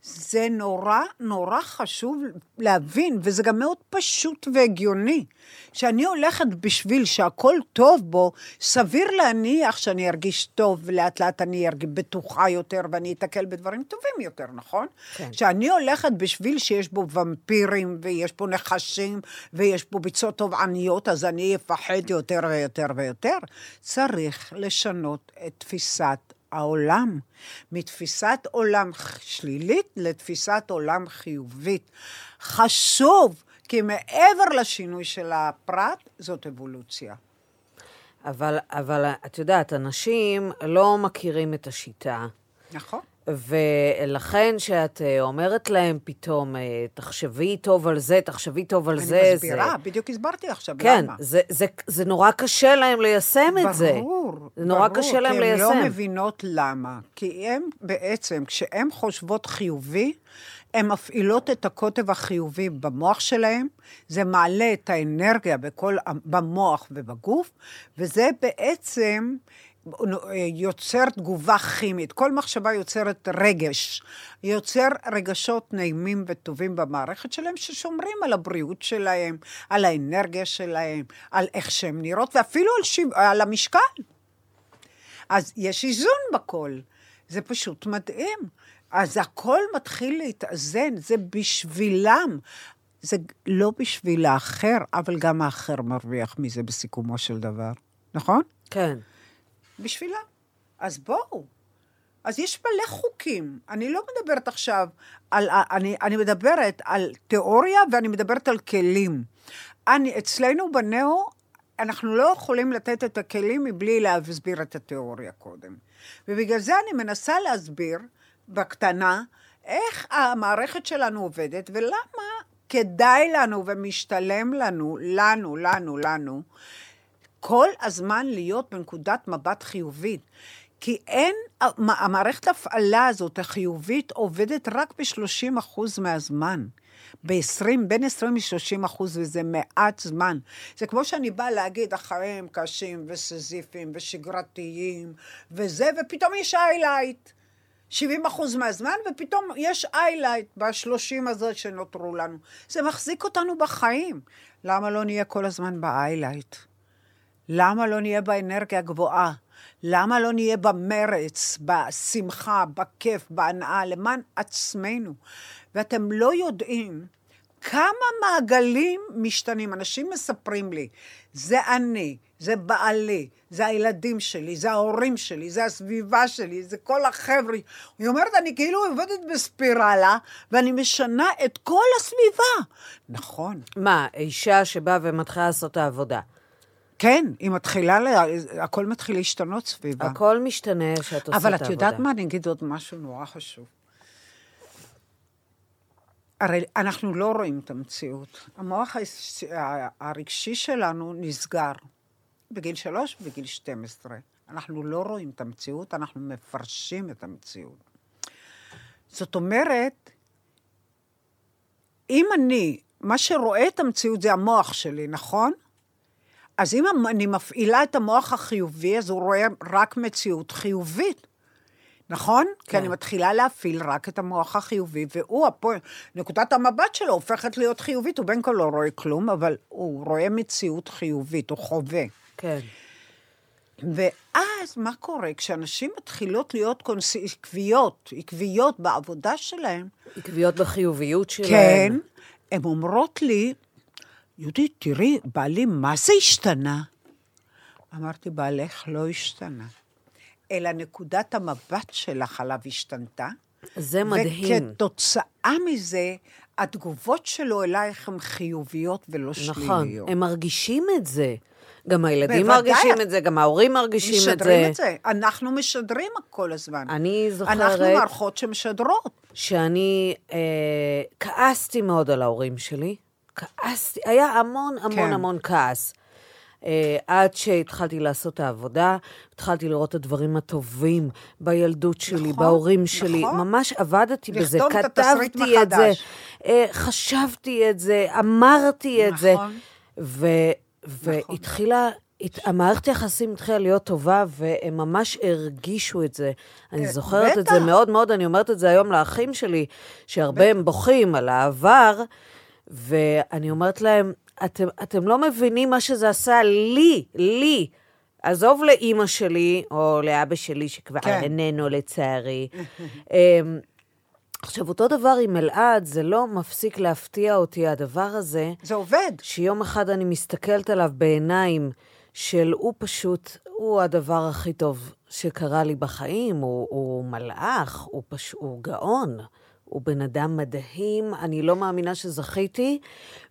C: זה נורא נורא חשוב להבין, וזה גם מאוד פשוט והגיוני. שאני הולכת בשביל שהכל טוב בו, סביר להניח שאני ארגיש טוב, ולאט לאט אני ארגיש בטוחה יותר, ואני אתקל בדברים טובים יותר, נכון?
B: כן.
C: שאני הולכת בשביל שיש בו ומפירים, ויש בו נחשים, ויש בו ביצות טובעניות, אז אני אפחד יותר ויותר ויותר. צריך לשנות את תפיסת העולם, מתפיסת עולם שלילית לתפיסת עולם חיובית. חשוב, כי מעבר לשינוי של הפרט, זאת אבולוציה.
B: אבל, אבל את יודעת, אנשים לא מכירים את השיטה.
C: נכון.
B: ולכן שאת אה, אומרת להם פתאום, אה, תחשבי טוב על זה, תחשבי טוב על
C: אני
B: זה,
C: מסבירה,
B: זה...
C: בדיוק הסברתי עכשיו
B: כן,
C: למה.
B: זה, זה, זה נורא קשה להם ליישם את זה.
C: ברור,
B: זה נורא
C: ברור,
B: קשה להם
C: כי
B: ליישם.
C: הן לא מבינות למה. כי הן בעצם, כשהן חושבות חיובי, הן מפעילות את הקוטב החיובי במוח שלהן, זה מעלה את האנרגיה בכל, במוח ובגוף, וזה בעצם יוצר תגובה כימית. כל מחשבה יוצרת רגש, יוצר רגשות נעימים וטובים במערכת שלהם, ששומרים על הבריאות שלהם, על האנרגיה שלהם, על איך שהן נראות, ואפילו על, שיו... על המשקל. אז יש איזון בכל. זה פשוט מדהים. אז הכל מתחיל להתאזן, זה בשבילם. זה לא בשביל האחר, אבל גם האחר מרוויח מזה בסיכומו של דבר, נכון?
B: כן.
C: בשבילם. אז בואו. אז יש מלא חוקים. אני לא מדברת עכשיו על... אני, אני מדברת על תיאוריה ואני מדברת על כלים. אני, אצלנו בנאו, אנחנו לא יכולים לתת את הכלים מבלי להסביר את התיאוריה קודם. ובגלל זה אני מנסה להסביר בקטנה איך המערכת שלנו עובדת ולמה כדאי לנו ומשתלם לנו, לנו, לנו, לנו, כל הזמן להיות בנקודת מבט חיובית. כי אין, המערכת ההפעלה הזאת, החיובית, עובדת רק ב-30 אחוז מהזמן. ב-20, בין 20 ל-30 אחוז, וזה מעט זמן. זה כמו שאני באה להגיד, החיים קשים וסזיפיים ושגרתיים וזה, ופתאום יש איילייט. 70 אחוז מהזמן, ופתאום יש איילייט ב-30 הזה שנותרו לנו. זה מחזיק אותנו בחיים. למה לא נהיה כל הזמן באיילייט? למה לא נהיה באנרגיה גבוהה? למה לא נהיה במרץ, בשמחה, בכיף, בהנאה, למען עצמנו? ואתם לא יודעים כמה מעגלים משתנים. אנשים מספרים לי, זה אני, זה בעלי, זה הילדים שלי, זה ההורים שלי, זה הסביבה שלי, זה כל החבר'ה. היא אומרת, אני כאילו עובדת בספירלה, ואני משנה את כל הסביבה. נכון.
B: מה, אישה שבאה ומתחילה לעשות את העבודה.
C: כן, היא מתחילה, לה... הכל מתחיל להשתנות סביבה.
B: הכל משתנה כשאת עושה את העבודה.
C: אבל את יודעת מה? אני אגיד עוד משהו נורא חשוב. הרי אנחנו לא רואים את המציאות. המוח הרגשי שלנו נסגר בגיל שלוש ובגיל 12. אנחנו לא רואים את המציאות, אנחנו מפרשים את המציאות. זאת אומרת, אם אני, מה שרואה את המציאות זה המוח שלי, נכון? אז אם אני מפעילה את המוח החיובי, אז הוא רואה רק מציאות חיובית. נכון? כן. כי אני מתחילה להפעיל רק את המוח החיובי, והוא, הפו... נקודת המבט שלו הופכת להיות חיובית, הוא בין כה לא רואה כלום, אבל הוא רואה מציאות חיובית, הוא חווה.
B: כן.
C: ואז מה קורה? כשאנשים מתחילות להיות קונס... עקביות, עקביות בעבודה שלהם...
B: עקביות בחיוביות שלהם.
C: כן, הן אומרות לי, יהודית, תראי, בעלי, מה זה השתנה? אמרתי, בעלך לא השתנה. אלא נקודת המבט שלך עליו השתנתה.
B: זה מדהים.
C: וכתוצאה מזה, התגובות שלו אלייך הן חיוביות ולא
B: נכון,
C: שליליות.
B: נכון, הם מרגישים את זה. גם הילדים
C: בוודאי.
B: מרגישים את זה, גם ההורים מרגישים את זה.
C: משדרים את זה. אנחנו משדרים כל הזמן.
B: אני זוכרת...
C: אנחנו מערכות שמשדרות.
B: שאני אה, כעסתי מאוד על ההורים שלי. כעסתי, היה המון המון
C: כן.
B: המון כעס. אה, עד שהתחלתי לעשות את העבודה, התחלתי לראות את הדברים הטובים בילדות שלי,
C: נכון,
B: בהורים שלי.
C: נכון.
B: ממש עבדתי בזה,
C: לכתוב את
B: כתבתי את זה. אה, חשבתי את זה, אמרתי את זה.
C: נכון.
B: ו- והתחילה... הת- המערכת היחסים התחילה להיות טובה, והם ממש הרגישו את זה. אני
C: אה,
B: זוכרת את
C: בטח.
B: זה מאוד מאוד, אני אומרת את זה היום לאחים שלי, שהרבה הם בוכים על העבר, ואני אומרת להם, אתם, אתם לא מבינים מה שזה עשה לי, לי. עזוב לאימא שלי, או לאבא שלי, שכבר
C: כן.
B: איננו לצערי. אמ, עכשיו, אותו דבר עם אלעד, זה לא מפסיק להפתיע אותי, הדבר הזה,
C: זה עובד.
B: שיום אחד אני מסתכלת עליו בעיניים של הוא פשוט, הוא הדבר הכי טוב שקרה לי בחיים, הוא, הוא מלאך, הוא, פש... הוא גאון. הוא בן אדם מדהים, אני לא מאמינה שזכיתי,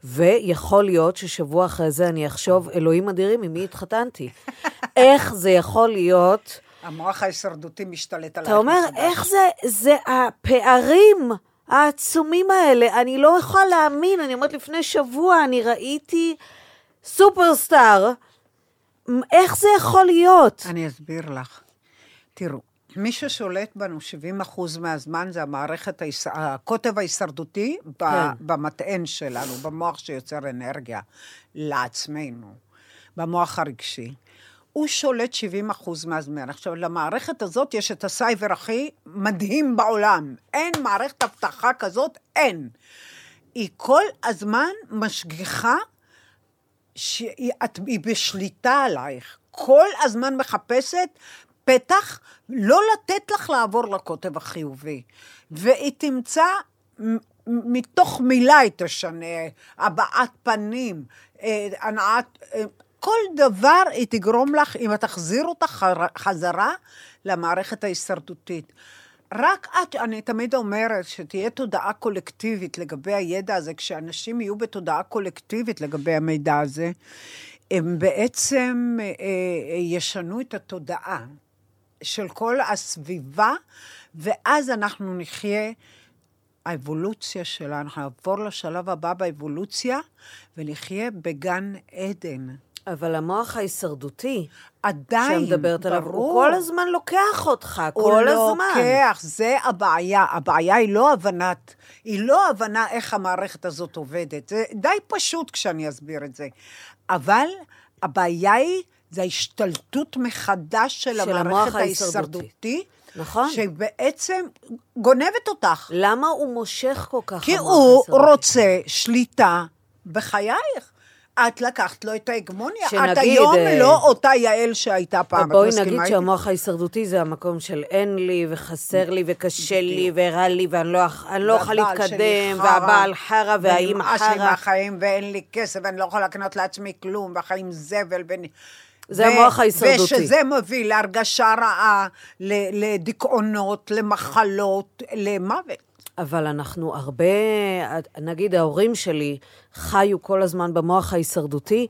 B: ויכול להיות ששבוע אחרי זה אני אחשוב, אלוהים אדירים, עם מי התחתנתי? איך זה יכול להיות?
C: המוח ההישרדותי משתלט עלייך
B: אתה אומר,
C: מחדש.
B: איך זה, זה הפערים העצומים האלה, אני לא יכולה להאמין, אני אומרת, לפני שבוע אני ראיתי סופרסטאר, איך זה יכול להיות?
C: אני אסביר לך. תראו, מי ששולט בנו 70 אחוז מהזמן זה המערכת, ההיש... הקוטב ההישרדותי.
B: כן.
C: במטען שלנו, במוח שיוצר אנרגיה לעצמנו, במוח הרגשי. הוא שולט 70 אחוז מהזמן. עכשיו, למערכת הזאת יש את הסייבר הכי מדהים בעולם. אין מערכת אבטחה כזאת, אין. היא כל הזמן משגיחה שהיא בשליטה עלייך. כל הזמן מחפשת פתח לא לתת לך לעבור לקוטב החיובי. והיא תמצא, מתוך מילה היא תשנה, הבעת פנים, אה, הנעת... אה, כל דבר היא תגרום לך, אם את תחזיר אותך חר- חזרה למערכת ההישרדותית. רק את, אני תמיד אומרת, שתהיה תודעה קולקטיבית לגבי הידע הזה, כשאנשים יהיו בתודעה קולקטיבית לגבי המידע הזה, הם בעצם אה, אה, ישנו את התודעה של כל הסביבה, ואז אנחנו נחיה, האבולוציה שלנו, אנחנו נעבור לשלב הבא באבולוציה, ונחיה בגן עדן.
B: אבל המוח ההישרדותי,
C: עדיין,
B: שאת מדברת עליו, הוא. כל הזמן לוקח אותך,
C: הוא
B: כל הזמן.
C: לוקח, זה הבעיה. הבעיה היא לא הבנת, היא לא הבנה איך המערכת הזאת עובדת. זה די פשוט כשאני אסביר את זה. אבל הבעיה היא, זה ההשתלטות מחדש של,
B: של
C: המערכת
B: ההישרדותי. נכון.
C: שבעצם גונבת אותך.
B: למה הוא מושך כל כך,
C: כי הוא
B: ההישרדותי?
C: רוצה שליטה בחייך. את לקחת לו את ההגמוניה. את
B: שנגיד,
C: היום
B: אה,
C: לא אותה יעל שהייתה פעם. את
B: בואי נגיד? שהמוח ההישרדותי זה המקום של אין לי, וחסר לי, וקשה לי, ורע לי, ואני לא לא אוכל
C: והבעל
B: להתקדם,
C: חרא,
B: והבעל חרא, והאימא
C: ונמאס לי
B: חרא.
C: מהחיים, ואין לי כסף, ואני לא יכולה לקנות לעצמי כלום, והחיים זבל. ו...
B: זה המוח ההישרדותי.
C: ושזה מביא להרגשה רעה, לדיכאונות, למחלות, למוות.
B: אבל אנחנו הרבה, נגיד ההורים שלי חיו כל הזמן במוח ההישרדותי,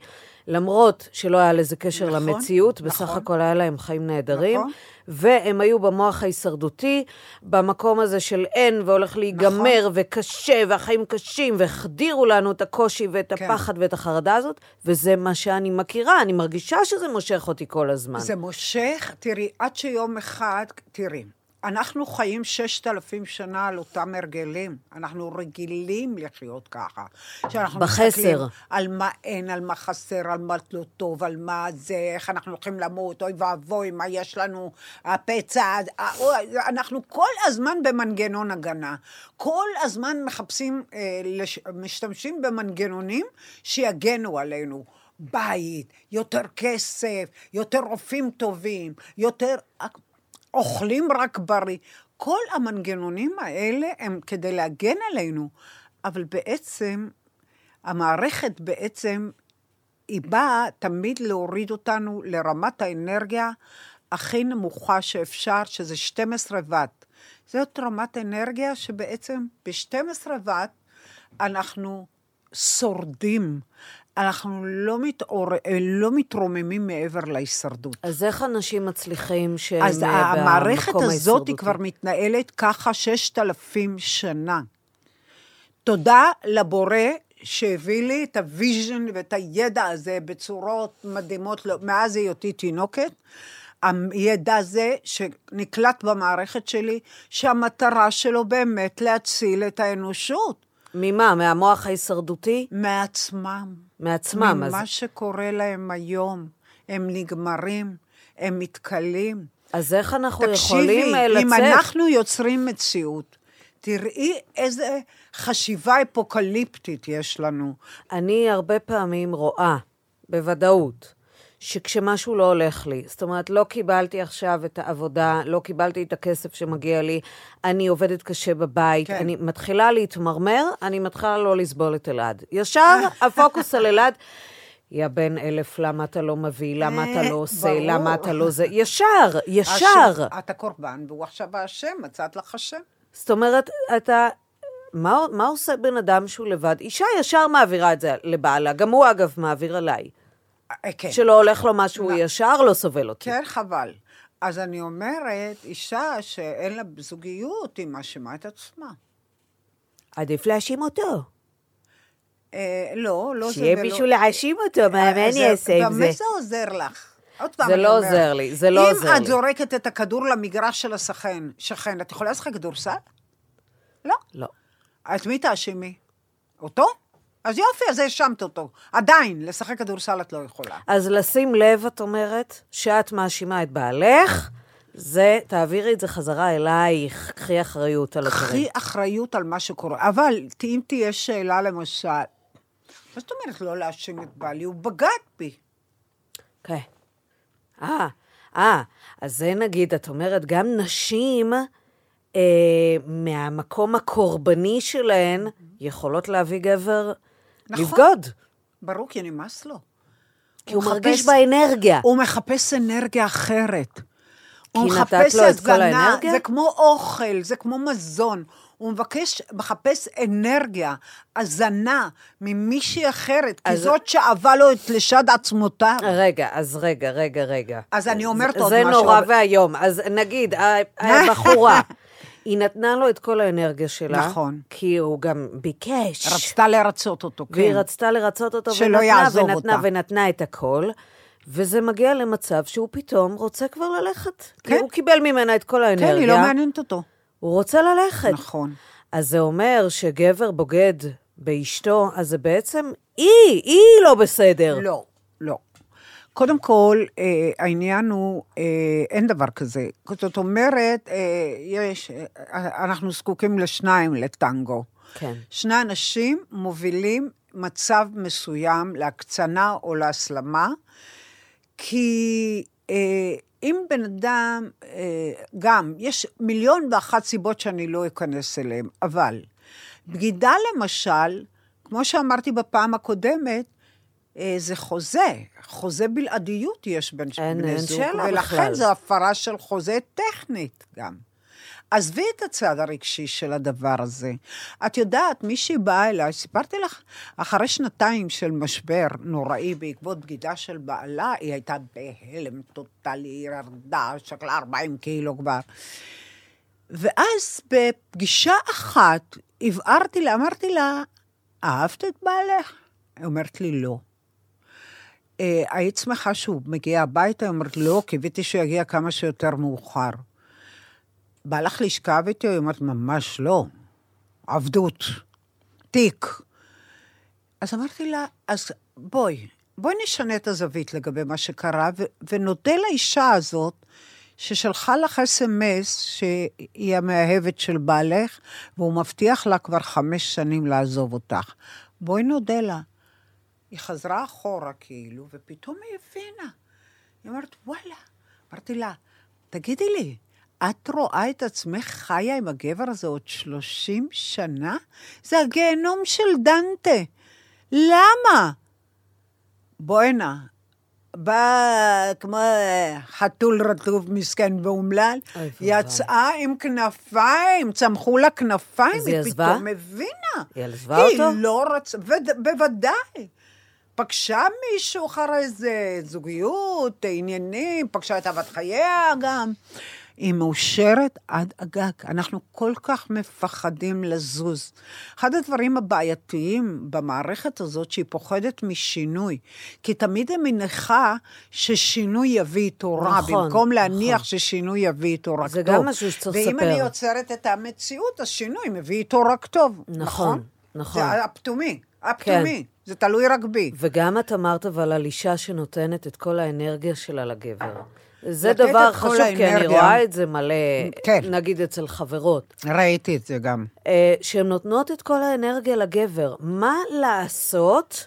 B: למרות שלא היה לזה קשר
C: נכון,
B: למציאות,
C: נכון.
B: בסך הכל היה להם חיים נהדרים,
C: נכון.
B: והם היו במוח ההישרדותי, במקום הזה של אין והולך להיגמר,
C: נכון.
B: וקשה, והחיים קשים, והחדירו לנו את הקושי ואת
C: כן.
B: הפחד ואת החרדה הזאת, וזה מה שאני מכירה, אני מרגישה שזה מושך אותי כל הזמן.
C: זה מושך, תראי, עד שיום אחד, תראי, אנחנו חיים ששת אלפים שנה על אותם הרגלים. אנחנו רגילים לחיות ככה. שאנחנו
B: בחסר.
C: על מה אין, על מה חסר, על מה לא טוב, על מה זה, איך אנחנו הולכים למות, אוי ואבוי, מה יש לנו, הפצע, אנחנו כל הזמן במנגנון הגנה. כל הזמן מחפשים, אה, משתמשים במנגנונים שיגנו עלינו. בית, יותר כסף, יותר רופאים טובים, יותר... אוכלים רק בריא. כל המנגנונים האלה הם כדי להגן עלינו, אבל בעצם, המערכת בעצם, היא באה תמיד להוריד אותנו לרמת האנרגיה הכי נמוכה שאפשר, שזה 12 ואט. זאת רמת אנרגיה שבעצם ב-12 ואט אנחנו שורדים. אנחנו לא, מתעור... לא מתרוממים מעבר להישרדות.
B: אז איך אנשים מצליחים שהם
C: אז
B: אה,
C: המערכת
B: במקום
C: הזאת
B: ההישרדותי?
C: היא כבר מתנהלת ככה ששת אלפים שנה. תודה לבורא שהביא לי את הוויז'ן ואת הידע הזה בצורות מדהימות, לא- מאז היותי תינוקת. הידע הזה שנקלט במערכת שלי, שהמטרה שלו באמת להציל את האנושות
B: ממה? מהמוח ההישרדותי?
C: מעצמם.
B: מעצמם, אז-
C: ממה שקורה להם היום. הם נגמרים, הם מתכלים.
B: אז איך אנחנו
C: תקשיבי,
B: יכולים אה, לצאת?
C: אם אנחנו יוצרים מציאות, תראי איזה חשיבה אפוקליפטית יש לנו.
B: אני הרבה פעמים רואה, בוודאות, שכשמשהו לא הולך לי, זאת אומרת, לא קיבלתי עכשיו את העבודה, לא קיבלתי את הכסף שמגיע לי, אני עובדת קשה בבית,
C: כן.
B: אני מתחילה להתמרמר, אני מתחילה לא לסבול את אלעד. ישר הפוקוס על אלעד, יא בן אלף, למה אתה לא מביא, למה אתה
C: אה,
B: לא עושה,
C: ברור.
B: למה אתה לא זה, ישר, ישר.
C: השם, את הקורבן, והוא עכשיו האשם, מצאת לך השם.
B: זאת אומרת, אתה... מה, מה עושה בן אדם שהוא לבד? אישה ישר מעבירה את זה לבעלה, גם הוא אגב מעביר עליי.
C: אה, כן.
B: שלא הולך לו משהו, הוא ישר לא סובל אותי.
C: כן, חבל. אז אני אומרת, אישה שאין לה זוגיות, היא מאשימה את עצמה.
B: עדיף להאשים אותו.
C: אה, לא, לא זה
B: שיהיה
C: ולא-
B: מישהו להאשים אותו, מה
C: אה,
B: מה אני אעשה עם זה?
C: במה זה עוזר לך? עוד פעם
B: זה לא עוזר לי, זה לא עוזר
C: אם את
B: לי.
C: זורקת את הכדור למגרש של השכן, שכן, את יכולה לשחק כדורסל? לא.
B: לא.
C: את מי תאשימי? אותו? אז יופי, אז האשמת אותו. עדיין, לשחק כדורסל את לא יכולה.
B: אז לשים לב, את אומרת, שאת מאשימה את בעלך, זה, תעבירי את זה חזרה אלייך, קחי אחריות על הדברים.
C: קחי אחריות על מה שקורה. אבל אם תהיה שאלה, למשל, מה זאת אומרת לא להאשים את בעלי? הוא בגד בי.
B: כן. אה, אה, אז זה נגיד, את אומרת, גם נשים אה, מהמקום הקורבני שלהן יכולות להביא גבר
C: נכון.
B: לבגוד.
C: ברור, כי נמאס לו.
B: כי הוא מרגיש באנרגיה.
C: הוא מחפש אנרגיה אחרת. הוא
B: כי
C: מחפש הזנה,
B: האנרגיה?
C: זה כמו אוכל, זה כמו מזון. הוא מבקש, מחפש אנרגיה, הזנה, ממישהי אחרת, כי
B: אז-
C: זאת שאהבה לו את לשד עצמותיו.
B: רגע, אז רגע, רגע, רגע.
C: אז אני אומרת
B: זה-
C: עוד
B: זה
C: משהו,
B: נורא
C: אבל-
B: ואיום. אז נגיד, הבחורה, היא נתנה לו את כל האנרגיה שלה.
C: נכון.
B: כי הוא גם ביקש.
C: רצתה לרצות אותו, כן.
B: והיא רצתה לרצות אותו,
C: שלא
B: ונתנה,
C: יעזוב
B: ונתנה,
C: אותה.
B: ונתנה את הכל. וזה מגיע למצב שהוא פתאום רוצה כבר ללכת. כי
C: כן.
B: הוא קיבל ממנה את כל האנרגיה.
C: כן, היא לא מעניינת אותו.
B: הוא רוצה ללכת.
C: נכון.
B: אז זה אומר שגבר בוגד באשתו, אז זה בעצם היא, היא לא בסדר.
C: לא, לא. קודם כל, אה, העניין הוא, אה, אין דבר כזה. זאת אומרת, אה, יש, אה, אנחנו זקוקים לשניים לטנגו.
B: כן.
C: שני אנשים מובילים מצב מסוים להקצנה או להסלמה, כי אה, אם בן אדם, אה, גם, יש מיליון ואחת סיבות שאני לא אכנס אליהן, אבל בגידה למשל, כמו שאמרתי בפעם הקודמת, זה חוזה, חוזה בלעדיות יש בין
B: אין-
C: בני
B: אין
C: זוג,
B: שאלה
C: ולכן
B: בכלל.
C: זו הפרה של חוזה טכנית גם. עזבי את הצד הרגשי של הדבר הזה. את יודעת, מישהי באה אליי, סיפרתי לך, אחרי שנתיים של משבר נוראי בעקבות בגידה של בעלה, היא הייתה בהלם טוטאלי, היא ירדה, שקלה 40 קילו כבר. ואז בפגישה אחת הבהרתי לה, אמרתי לה, אהבת את בעלך? היא אומרת לי, לא. "אה, היית שמחה שהוא מגיע הביתה? היא אומרת, לא, קיוויתי שהוא יגיע כמה שיותר מאוחר. בא לך לשכב איתי? היא אומרת, ממש לא. עבדות. תיק. אז אמרתי לה, אז בואי, בואי נשנה את הזווית לגבי מה שקרה, ו- ונודה לאישה הזאת, ששלחה לך אס.אם.אס שהיא המאהבת של בעלך, והוא מבטיח לה כבר חמש שנים לעזוב אותך. בואי נודה לה. היא חזרה אחורה כאילו, ופתאום היא הבינה. היא אומרת, וואלה. אמרתי לה, תגידי לי, את רואה את עצמך חיה עם הגבר הזה עוד 30 שנה? זה הגיהנום של דנטה. למה? בואנה, בא כמו חתול רטוב מסכן ואומלל. יצאה עם כנפיים, צמחו לה כנפיים,
B: היא?
C: פתאום הבינה.
B: היא עזבה אותו?
C: היא לא רצה, וד- בוודאי. פגשה מישהו אחרי זה, זוגיות, עניינים, פגשה את אהבת חייה גם. היא מאושרת עד הגג. אנחנו כל כך מפחדים לזוז. אחד הדברים הבעייתיים במערכת הזאת, שהיא פוחדת משינוי. כי תמיד היא מניחה ששינוי יביא איתו רע,
B: נכון,
C: במקום להניח
B: נכון.
C: ששינוי יביא איתו רק
B: זה
C: טוב.
B: גם משהו שצריך
C: ואם
B: לספר.
C: אני יוצרת את המציאות, אז שינוי מביא איתו רק טוב.
B: נכון, נכון.
C: זה הפתומי, הפתומי. זה תלוי רק בי.
B: וגם את אמרת אבל על אישה שנותנת את כל האנרגיה שלה לגבר. זה דבר
C: את
B: חשוב, כי אני
C: האנרגיה.
B: רואה את זה מלא,
C: כן.
B: נגיד אצל חברות,
C: ראיתי את זה גם.
B: אה, שהן נותנות את כל האנרגיה לגבר. מה לעשות,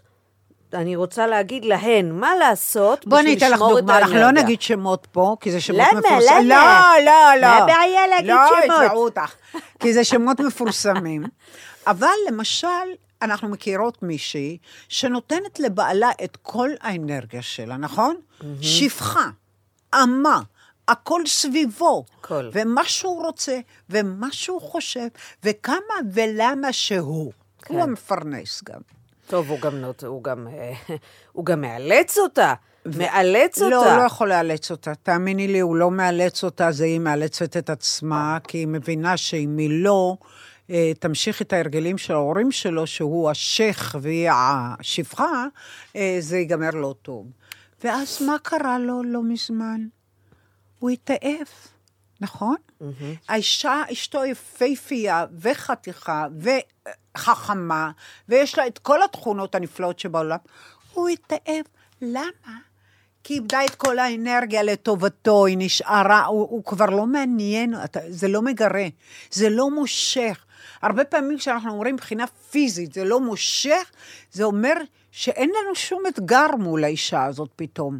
B: אני רוצה להגיד להן, מה לעשות
C: בואי אני
B: בשביל
C: אתן לך
B: לשמור את
C: דוגמה, אנחנו לא
B: האנרגיה?
C: נגיד שמות פה, כי זה שמות
B: למה?
C: מפורסמים.
B: למה?
C: לא, לא, לא.
B: מה הבעיה להגיד
C: לא,
B: שמות?
C: יתבעו אותך. כי זה שמות מפורסמים. אבל למשל, אנחנו מכירות מישהי שנותנת לבעלה את כל האנרגיה שלה, נכון? שפחה, אמה, הכל סביבו.
B: הכל.
C: ומה שהוא רוצה, ומה שהוא חושב, וכמה ולמה שהוא.
B: כן.
C: הוא המפרנס גם.
B: טוב, הוא גם, הוא גם, אה, הוא גם מאלץ אותה. מאלץ אותה.
C: לא, הוא לא יכול לאלץ אותה. תאמיני לי, הוא לא מאלץ אותה, זה היא מאלצת את עצמה, כי היא מבינה שאם היא לא אה, תמשיך את ההרגלים של ההורים שלו, שהוא השייח והיא השפחה, אה, זה ייגמר לא טוב. ואז מה קרה לו לא מזמן? הוא התעייף, נכון? האישה, אשתו יפייפייה וחתיכה וחכמה, ויש לה את כל התכונות הנפלאות שבעולם. הוא התעייף. למה? כי איבדה את כל האנרגיה לטובתו, היא נשארה, הוא, הוא כבר לא מעניין, אתה, זה לא מגרה, זה לא מושך. הרבה פעמים כשאנחנו אומרים מבחינה פיזית, זה לא מושך, זה אומר שאין לנו שום אתגר מול האישה הזאת פתאום.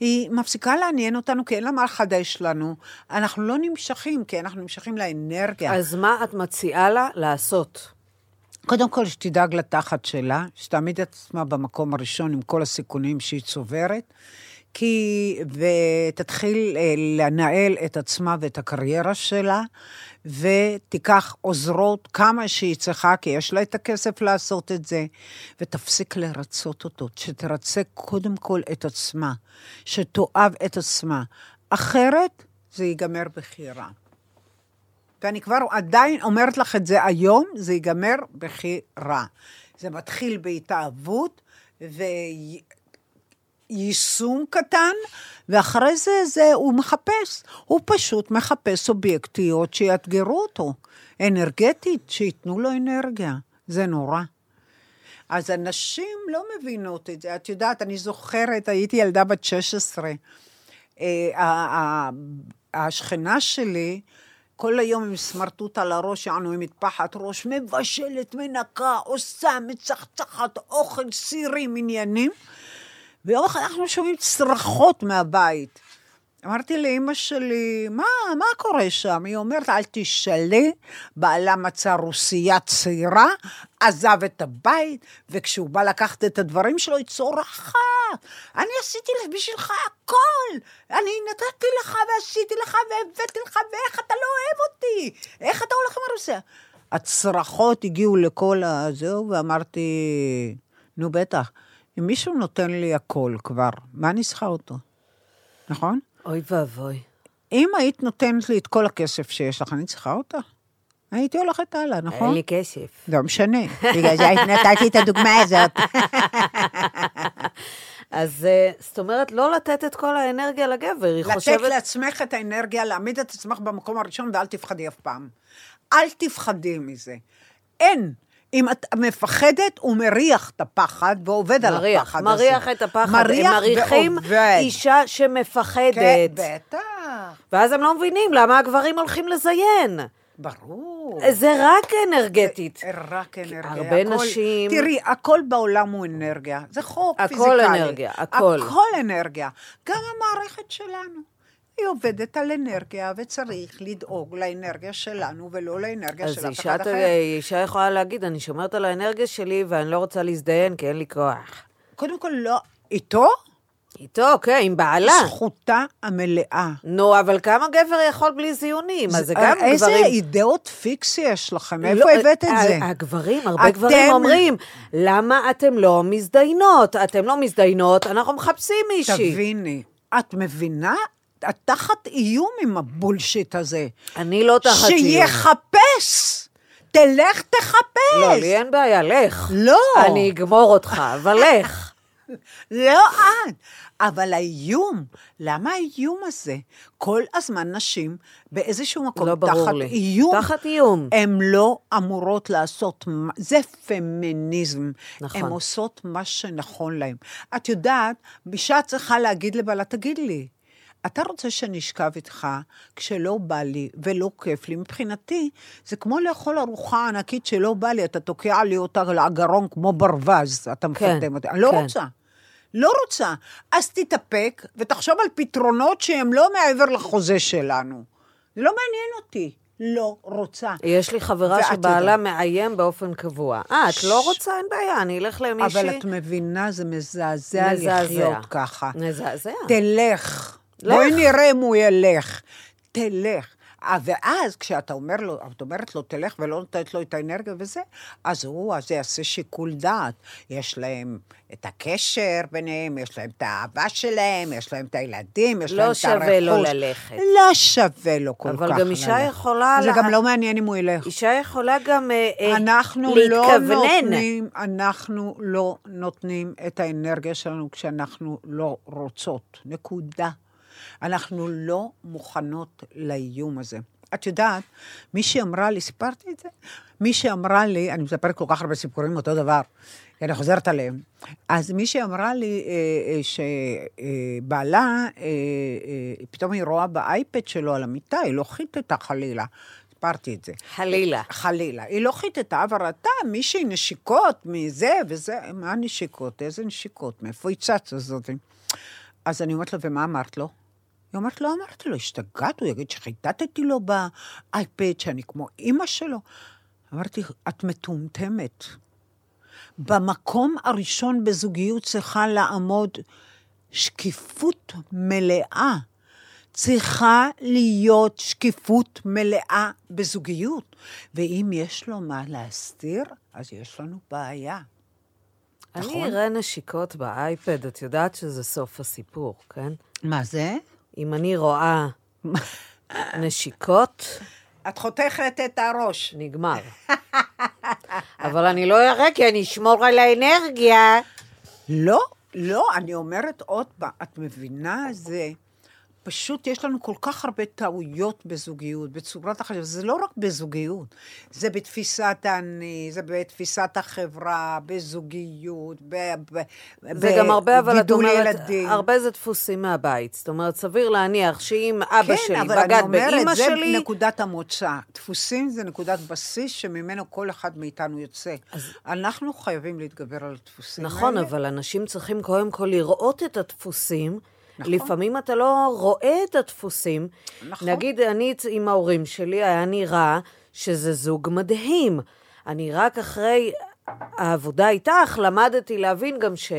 C: היא מפסיקה לעניין אותנו כי אין לה מה לחדש לנו. אנחנו לא נמשכים, כי אנחנו נמשכים לאנרגיה.
B: אז מה את מציעה לה לעשות?
C: קודם כל, שתדאג לתחת שלה, שתעמיד את עצמה במקום הראשון עם כל הסיכונים שהיא צוברת, כי... ותתחיל אה, לנהל את עצמה ואת הקריירה שלה, ותיקח עוזרות כמה שהיא צריכה, כי יש לה את הכסף לעשות את זה, ותפסיק לרצות אותו, שתרצה קודם כל את עצמה, שתאהב את עצמה. אחרת, זה ייגמר בחירה. ואני כבר עדיין אומרת לך את זה היום, זה ייגמר בכי רע. זה מתחיל בהתאהבות ויישום קטן, ואחרי זה, זה הוא מחפש. הוא פשוט מחפש אובייקטיות שיאתגרו אותו, אנרגטית, שייתנו לו אנרגיה. זה נורא. אז הנשים לא מבינות את זה. את יודעת, אני זוכרת, הייתי ילדה בת 16. אה, השכנה שלי, כל היום עם סמרטוט על הראש, יענו עם מטפחת ראש, מבשלת, מנקה, עושה, מצחצחת, אוכל, סירים, עניינים. ויום אחד אנחנו שומעים צרחות מהבית. אמרתי לאימא שלי, מה, מה קורה שם? היא אומרת, אל תשאלי, בעלה מצא רוסייה צעירה, עזב את הבית, וכשהוא בא לקחת את הדברים שלו, היא צורחת. אני עשיתי בשבילך הכל. אני נתתי לך ועשיתי לך והבאתי לך, ואיך אתה לא אוהב אותי? איך אתה הולך עם הרוסיה? הצרחות הגיעו לכל הזהו, ואמרתי, נו בטח, אם מישהו נותן לי הכל כבר, מה אני צריכה אותו? נכון?
B: אוי ואבוי.
C: אם היית נותנת לי את כל הכסף שיש לך, אני צריכה אותה? הייתי הולכת הלאה, נכון?
B: אין לי כסף.
C: לא משנה, בגלל זה נתתי את הדוגמה הזאת.
B: אז אה, זאת אומרת, לא לתת את כל האנרגיה לגבר, היא
C: לתת
B: חושבת...
C: לעצמך את האנרגיה, להעמיד את עצמך במקום הראשון, ואל תפחדי אף פעם. אל תפחדי מזה. אין. אם את מפחדת, הוא מריח את הפחד ועובד על
B: מריח,
C: הפחד הזה.
B: מריח את הפחד.
C: מריח
B: הם מריחים
C: ועובד.
B: אישה שמפחדת.
C: כן, בטח.
B: ואז הם לא מבינים למה הגברים הולכים לזיין.
C: ברור.
B: זה רק אנרגטית.
C: רק אנרגיה.
B: הרבה
C: הכל-
B: נשים-
C: תראי, הכל בעולם הוא אנרגיה. זה חוק
B: הכל
C: פיזיקלי.
B: אנרגיה, הכל.
C: הכל אנרגיה. גם המערכת שלנו. היא עובדת על אנרגיה, וצריך לדאוג לאנרגיה שלנו, ולא לאנרגיה
B: אז
C: של אף אחד אחר.
B: אישה יכולה להגיד, אני שומרת על האנרגיה שלי ואני לא רוצה להזדיין כי אין לי כוח.
C: קודם כל, לא, איתו,
B: איתו, כן, עם בעלה.
C: זכותה המלאה.
B: נו, אבל כמה גבר יכול בלי זיונים? אז זה גם
C: איזה
B: גברים...
C: אידאות פיקס יש לכם?
B: לא,
C: מאיפה הבאת את
B: ה-
C: זה?
B: הגברים, הרבה
C: אתם-
B: גברים אומרים, למה אתם לא מזדיינות? אתם לא מזדיינות, אנחנו מחפשים מישהי.
C: תביני, את מבינה? את תחת איום עם הבולשיט הזה.
B: אני לא תחת איום.
C: שיחפש! תלך תחפש!
B: לא, לי אין בעיה, לך.
C: לא.
B: אני אגמור אותך, אבל לך.
C: לא את. אבל האיום, למה האיום הזה? כל הזמן נשים באיזשהו מקום
B: לא
C: תחת
B: לי.
C: איום.
B: תחת איום.
C: הן לא אמורות לעשות, זה פמיניזם.
B: נכון.
C: הן עושות מה שנכון להן. את יודעת, אישה צריכה להגיד לבעלה, תגיד לי, אתה רוצה שאני אשכב איתך כשלא בא לי ולא כיף לי? מבחינתי, זה כמו לאכול ארוחה ענקית שלא בא לי, אתה תוקע לי אותה לגרון כמו ברווז, אתה
B: כן,
C: מפטם אותי. אני לא
B: כן.
C: רוצה. לא רוצה. אז תתאפק ותחשוב על פתרונות שהם לא מעבר לחוזה שלנו. זה לא מעניין אותי. לא רוצה.
B: יש לי חברה שבעלה
C: יודעת.
B: מאיים באופן קבוע. אה, את לא רוצה? אין בעיה, אני אלך למישהי.
C: אבל את מבינה, זה מזעזע
B: מזעזע.
C: לחיות ככה.
B: מזעזע.
C: תלך.
B: לך.
C: בואי נראה אם הוא ילך. תלך. אה, ואז כשאתה אומר לו, את אומרת לו, תלך ולא נותנת לו את האנרגיה וזה, אז הוא, אז יעשה שיקול דעת. יש להם את הקשר ביניהם, יש להם את האהבה שלהם, יש להם את הילדים, יש
B: לא
C: להם את הרכוש.
B: שווה לו ללכת.
C: לא שווה לו כל כך
B: אבל גם אישה
C: ללכת.
B: יכולה
C: זה
B: לה-
C: גם לא מעניין אם הוא ילך.
B: אישה יכולה גם אה, אה,
C: אנחנו לא
B: להתכוונן.
C: נותנים, אנחנו לא נותנים את האנרגיה שלנו כשאנחנו לא רוצות. נקודה. אנחנו לא מוכנות לאיום הזה. את יודעת, מישהי אמרה לי, סיפרתי את זה? מישהי אמרה לי, אני מספרת כל כך הרבה סיפורים אותו דבר, כי אני חוזרת עליהם. אז מישהי אמרה לי אה, אה, שבעלה, אה, אה, פתאום היא רואה באייפד שלו על המיטה, היא לא חיטטה חלילה. סיפרתי את זה.
B: חלילה.
C: חלילה. היא לא חיטטה, אבל ראתה מישהי נשיקות מזה וזה, מה נשיקות? איזה נשיקות? מאיפה היא צצה זאת? אז אני אומרת לה, ומה אמרת לו? היא אומרת, לא אמרתי לו, השתגעת, הוא יגיד שחיטטתי לו באייפד, שאני כמו אימא שלו. אמרתי, את מטומטמת. במקום הראשון בזוגיות צריכה לעמוד שקיפות מלאה. צריכה להיות שקיפות מלאה בזוגיות. ואם יש לו מה להסתיר, אז יש לנו בעיה.
B: אני
C: נכון?
B: אראה נשיקות באייפד, את יודעת שזה סוף הסיפור, כן?
C: מה זה?
B: אם אני רואה נשיקות,
C: את חותכת את הראש.
B: נגמר. אבל אני לא אראה, כי אני אשמור על האנרגיה.
C: לא, לא, אני אומרת עוד פעם, את מבינה? זה... פשוט יש לנו כל כך הרבה טעויות בזוגיות, בצורת החשיבה, זה לא רק בזוגיות, זה בתפיסת האני, זה בתפיסת החברה, בזוגיות, ב... ב
B: זה גם הרבה, אבל את
C: בגידול
B: אומרת,
C: ילדים.
B: הרבה זה דפוסים מהבית. זאת אומרת, סביר להניח שאם אבא שלי
C: כן, אבל אני
B: בגד
C: אומרת,
B: באימא
C: זה
B: שלי,
C: נקודת המוצא. דפוסים זה נקודת בסיס שממנו כל אחד מאיתנו יוצא. אנחנו חייבים להתגבר על הדפוסים
B: נכון,
C: האלה.
B: אבל אנשים צריכים קודם כל לראות את הדפוסים.
C: נכון.
B: לפעמים אתה לא רואה את הדפוסים.
C: נכון.
B: נגיד, אני עם ההורים שלי, היה נראה שזה זוג מדהים. אני רק אחרי העבודה איתך למדתי להבין גם שהיא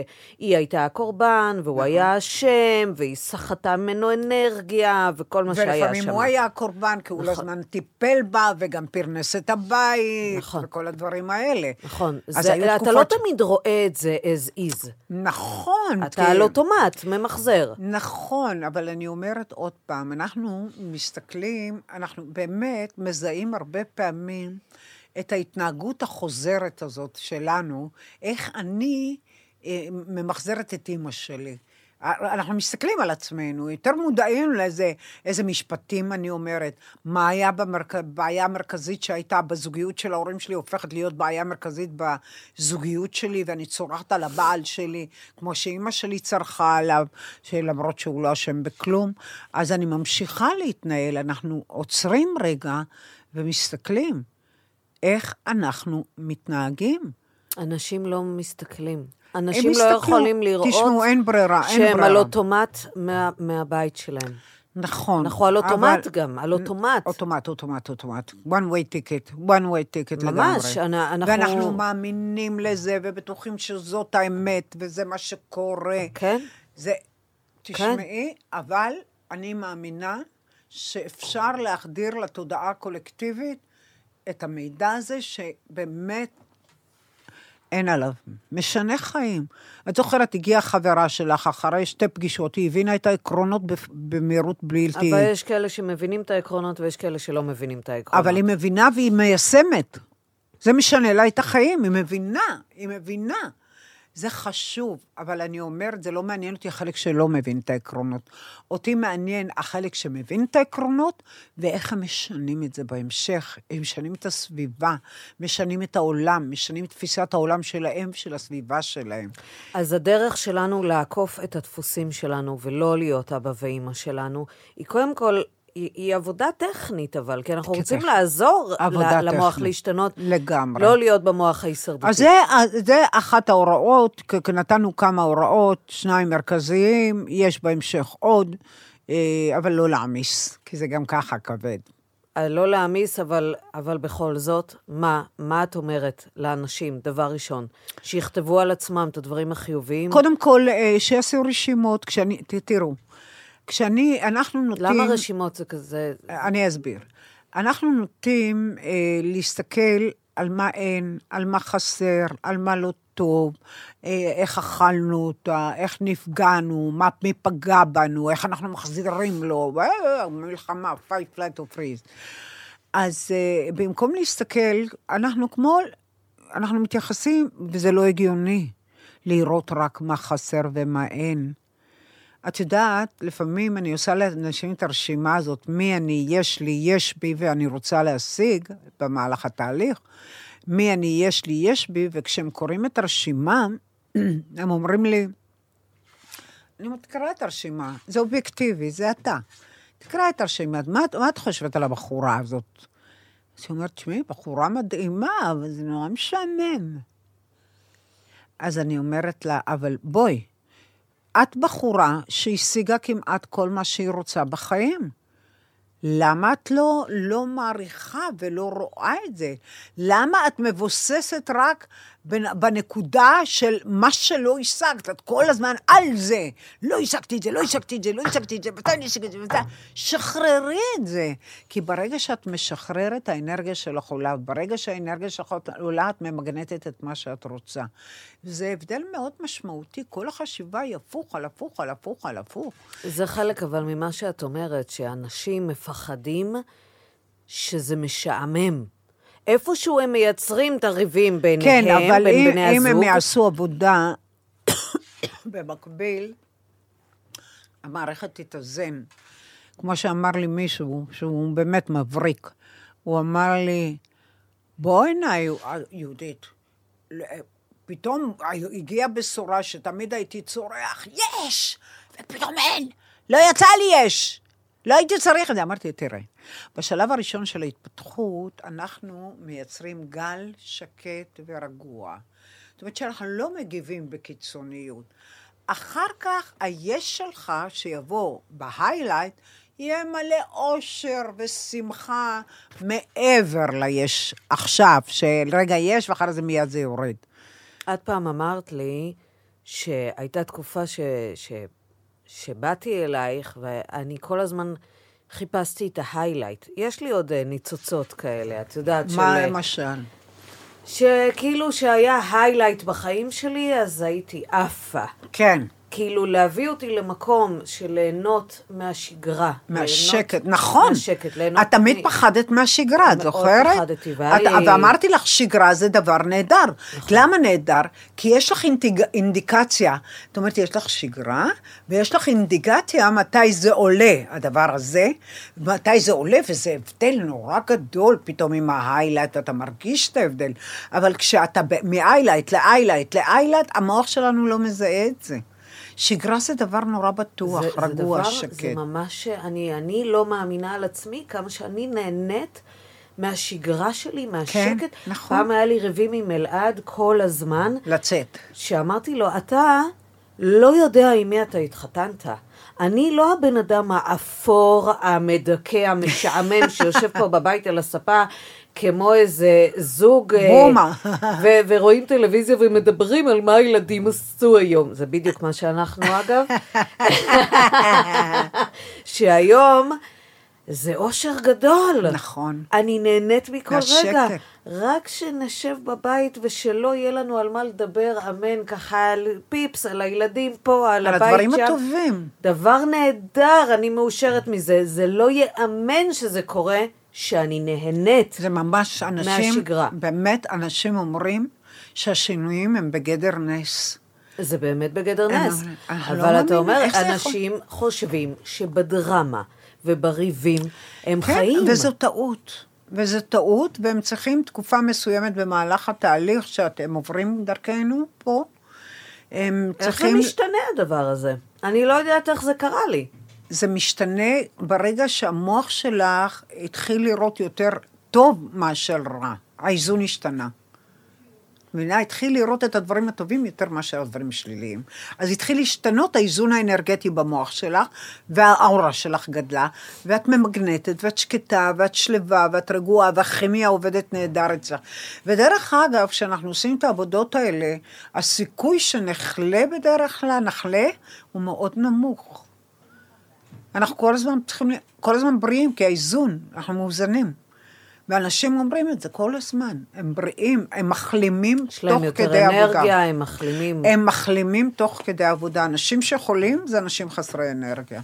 B: הייתה הקורבן, והוא
C: נכון.
B: היה אשם, והיא סחטה ממנו אנרגיה, וכל מה שהיה שם.
C: ולפעמים הוא היה הקורבן, כי הוא
B: נכון.
C: הזמן טיפל בה, וגם פרנס את הבית,
B: נכון.
C: וכל הדברים האלה.
B: נכון.
C: אז
B: זה,
C: היו
B: אתה לא
C: תקופות
B: תמיד רואה את זה as is.
C: נכון.
B: אתה
C: כי-
B: על אוטומט, ממחזר.
C: נכון, אבל אני אומרת עוד פעם, אנחנו מסתכלים, אנחנו באמת מזהים הרבה פעמים את ההתנהגות החוזרת הזאת שלנו, איך אני אה, ממחזרת את אימא שלי. אנחנו מסתכלים על עצמנו, יותר מודעים לאיזה איזה משפטים אני אומרת. מה היה במרכ... בעיה המרכזית שהייתה בזוגיות של ההורים שלי, הופכת להיות בעיה מרכזית בזוגיות שלי, ואני צורחת על הבעל שלי, כמו שאימא שלי צרחה עליו, שלמרות שהוא לא אשם בכלום. אז אני ממשיכה להתנהל, אנחנו עוצרים רגע ומסתכלים איך אנחנו מתנהגים.
B: אנשים לא מסתכלים. אנשים לא. יכולים לראות
C: תשמעו, אין ברירה, אין
B: שהם על
C: ברירה.
B: אוטומט מה, מהבית שלהם.
C: נכון.
B: אנחנו על אוטומט
C: אבל-
B: גם, על אוטומט.
C: אוטומט, אוטומט, אוטומט. one way ticket, one way ticket לגמרי.
B: ממש, אנ- אנחנו-
C: ואנחנו מאמינים לזה, ובטוחים שזאת האמת, וזה מה שקורה.
B: כן?
C: זה, תשמעי, אבל אני מאמינה שאפשר להחדיר לתודעה הקולקטיבית את המידע הזה, שבאמת אין עליו. משנה חיים. את זוכרת, הגיעה חברה שלך אחרי שתי פגישות, היא הבינה את העקרונות במהירות בלתי...
B: אבל יש כאלה שמבינים את העקרונות ויש כאלה שלא מבינים את העקרונות.
C: אבל היא מבינה והיא מיישמת. זה משנה לה את החיים, היא מבינה, היא מבינה. זה חשוב, אבל אני אומרת, זה לא מעניין אותי החלק שלא מבין את העקרונות. אותי מעניין החלק שמבין את העקרונות, ואיך הם משנים את זה בהמשך. הם משנים את הסביבה, משנים את העולם, משנים את תפיסת העולם שלהם ושל הסביבה שלהם.
B: אז הדרך שלנו לעקוף את הדפוסים שלנו ולא להיות אבא ואימא שלנו, היא קודם כל... היא, היא עבודה טכנית, אבל, כי אנחנו
C: כן,
B: רוצים. לעזור ל- למוח. להשתנות.
C: לגמרי.
B: לא להיות במוח ההישרדותי.
C: אז זה, זה אחת ההוראות, כי נתנו כמה הוראות, שניים מרכזיים, יש בהמשך עוד, אה, אבל לא להעמיס, כי זה גם ככה כבד.
B: אה, לא להעמיס, אבל, אבל בכל זאת, מה, מה את אומרת לאנשים, דבר ראשון? שיכתבו על עצמם את הדברים החיוביים?
C: קודם כל, אה, שיעשו רשימות, כשאני, תראו, כשאני, אנחנו נוטים...
B: למה רשימות זה כזה...
C: אני אסביר. אנחנו נוטים אה, להסתכל על מה אין, על מה חסר, על מה לא טוב, אה, איך אכלנו אותה, איך נפגענו, מה, מי פגע בנו, איך אנחנו מחזירים לו, אה, מלחמה, fight, flight or freeze. אז אה, במקום להסתכל, אנחנו כמו, אנחנו מתייחסים, וזה לא הגיוני, לראות רק מה חסר ומה אין. את יודעת, לפעמים אני עושה לאנשים את הרשימה הזאת, מי אני, יש לי, יש בי, ואני רוצה להשיג במהלך התהליך, מי אני, יש לי, יש בי, וכשהם קוראים את הרשימה, הם אומרים לי, אני תקרא את הרשימה, זה אובייקטיבי, זה אתה. תקרא את הרשימה, מה, מה את חושבת על הבחורה הזאת? אז היא אומרת, תשמעי, בחורה מדהימה, אבל זה נורא משעמם. אז אני אומרת לה, אבל בואי, את בחורה שהשיגה כמעט כל מה שהיא רוצה בחיים. למה את לא, לא מעריכה ולא רואה את זה? למה את מבוססת רק בנקודה של מה שלא השגת? את כל הזמן על זה. לא השגתי את זה, לא השגתי את זה, לא השגתי את זה, מתי אני אשיג את זה, מתי... שחררי את זה. כי ברגע שאת משחררת, האנרגיה שלך עולה, וברגע שהאנרגיה שלך עולה, את ממגנטת את מה שאת רוצה. זה הבדל מאוד משמעותי. כל החשיבה היא הפוך על הפוך על הפוך על הפוך.
B: זה חלק אבל ממה שאת אומרת, שאנשים מפחדים שזה משעמם. איפשהו הם מייצרים את הריבים ביניהם,
C: כן, אבל
B: בין
C: אם,
B: בני
C: אם
B: הזוג.
C: הם יעשו עבודה במקביל, המערכת תתאזן. כמו שאמר לי מישהו, שהוא באמת מבריק, הוא אמר לי, בואי הנה, יהודית, פתאום הגיעה בשורה שתמיד הייתי צורח, יש! ופתאום אין! לא יצא לי יש! לא הייתי צריך את זה. אמרתי, תראה, בשלב הראשון של ההתפתחות, אנחנו מייצרים גל שקט ורגוע. זאת אומרת שאנחנו לא מגיבים בקיצוניות. אחר כך, היש שלך, שיבוא בהיילייט, יהיה מלא אושר ושמחה מעבר ליש עכשיו, של רגע יש ואחרי זה מיד זה יורד.
B: את פעם אמרת לי שהייתה תקופה ש... ש... שבאתי אלייך, ואני כל הזמן חיפשתי את ה highlight. יש לי עוד אה, ניצוצות כאלה, את יודעת, של...
C: מה למשל?
B: שכאילו שהיה highlight בחיים שלי, אז הייתי עפה.
C: כן.
B: כאילו להביא אותי למקום של ליהנות מהשגרה.
C: מהשקט,
B: ליהנות
C: נכון.
B: מהשקט, ליהנות...
C: את תמיד פחדת מהשגרה, את
B: מאוד
C: זוכרת?
B: פחדתי, והיה לי-
C: ואמרתי לך, שגרה זה דבר נהדר. למה נהדר? כי יש לך אינדיג... אינדיקציה. זאת אומרת, יש לך שגרה, ויש לך אינדיקציה מתי זה עולה, הדבר הזה, מתי זה עולה, וזה הבדל נורא גדול פתאום עם ה highlight, אתה מרגיש את ההבדל. אבל כשאתה ב- מ highlight ל highlight ל highlight, המוח שלנו לא מזהה את זה. שגרה זה דבר נורא בטוח,
B: זה,
C: רגוע,
B: זה דבר,
C: שקט.
B: זה ממש, אני, אני לא מאמינה על עצמי כמה שאני נהנית מהשגרה שלי, מהשקט.
C: כן, נכון.
B: פעם היה לי ריבים עם אלעד כל הזמן,
C: לצאת.
B: שאמרתי לו, אתה לא יודע עם מי אתה התחתנת. אני לא הבן אדם האפור, המדכא, המשעמם, שיושב פה בבית על הספה, כמו איזה זוג... אה,
C: בומה.
B: ו- ורואים טלוויזיה ומדברים על מה הילדים עשו היום. זה בדיוק מה שאנחנו, אגב. שהיום זה אושר גדול.
C: נכון.
B: אני נהנית מכל
C: מהשקט.
B: רגע. רק שנשב בבית ושלא יהיה לנו על מה לדבר, אמן, ככה על פיפס, על הילדים פה, על,
C: על
B: הבית
C: הדברים
B: שם.
C: הטובים.
B: דבר נהדר, אני מאושרת מזה. זה לא ייאמן שזה קורה, שאני נהנית.
C: זה ממש אנשים,
B: מהשגרה.
C: באמת אנשים אומרים שהשינויים הם בגדר נס.
B: זה באמת בגדר
C: אין,
B: נס.
C: אבל אנחנו לא
B: אבל אתה
C: מאמינים,
B: אומר,
C: זה יכול?
B: אנשים חושבים שבדרמה ובריבים הם
C: כן,
B: חיים.
C: וזו טעות. וזו טעות, והם צריכים תקופה מסוימת במהלך התהליך שאתם עוברים דרכנו פה. הם
B: איך זה
C: צריכים...
B: משתנה הדבר הזה? אני לא יודעת איך זה קרה לי.
C: זה משתנה ברגע שהמוח שלך התחיל לראות יותר טוב מאשר רע. האיזון השתנה. מבינה? התחיל לראות את הדברים הטובים יותר מאשר הדברים השליליים. אז התחיל להשתנות האיזון האנרגטי במוח שלך, והאורה שלך גדלה, ואת ממגנטת, ואת שקטה, ואת שלווה, ואת רגועה, והכימיה עובדת נהדר אצלך. ודרך אגב, כשאנחנו עושים את העבודות האלה, הסיכוי שנחלה בדרך כלל, נחלה, הוא מאוד נמוך. אנחנו כל הזמן צריכים, כל הזמן בריאים, כי האיזון, אנחנו מאוזנים. ואנשים אומרים את זה כל הזמן, הם בריאים, הם מחלימים תוך כדי עבודה.
B: יש להם יותר אנרגיה, הם מחלימים.
C: הם מחלימים תוך כדי עבודה. אנשים שחולים זה אנשים חסרי אנרגיה.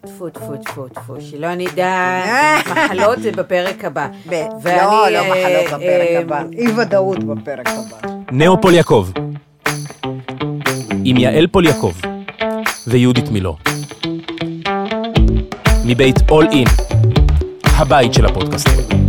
B: טפו, טפו, טפו, טפו, שלא נדע, מחלות זה בפרק הבא.
C: לא, לא מחלות בפרק הבא, אי ודאות בפרק הבא.
A: נאו פוליאקוב, עם יעל פוליאקוב ויהודית מילו. מבית אול אין, הבית של הפודקאסטים.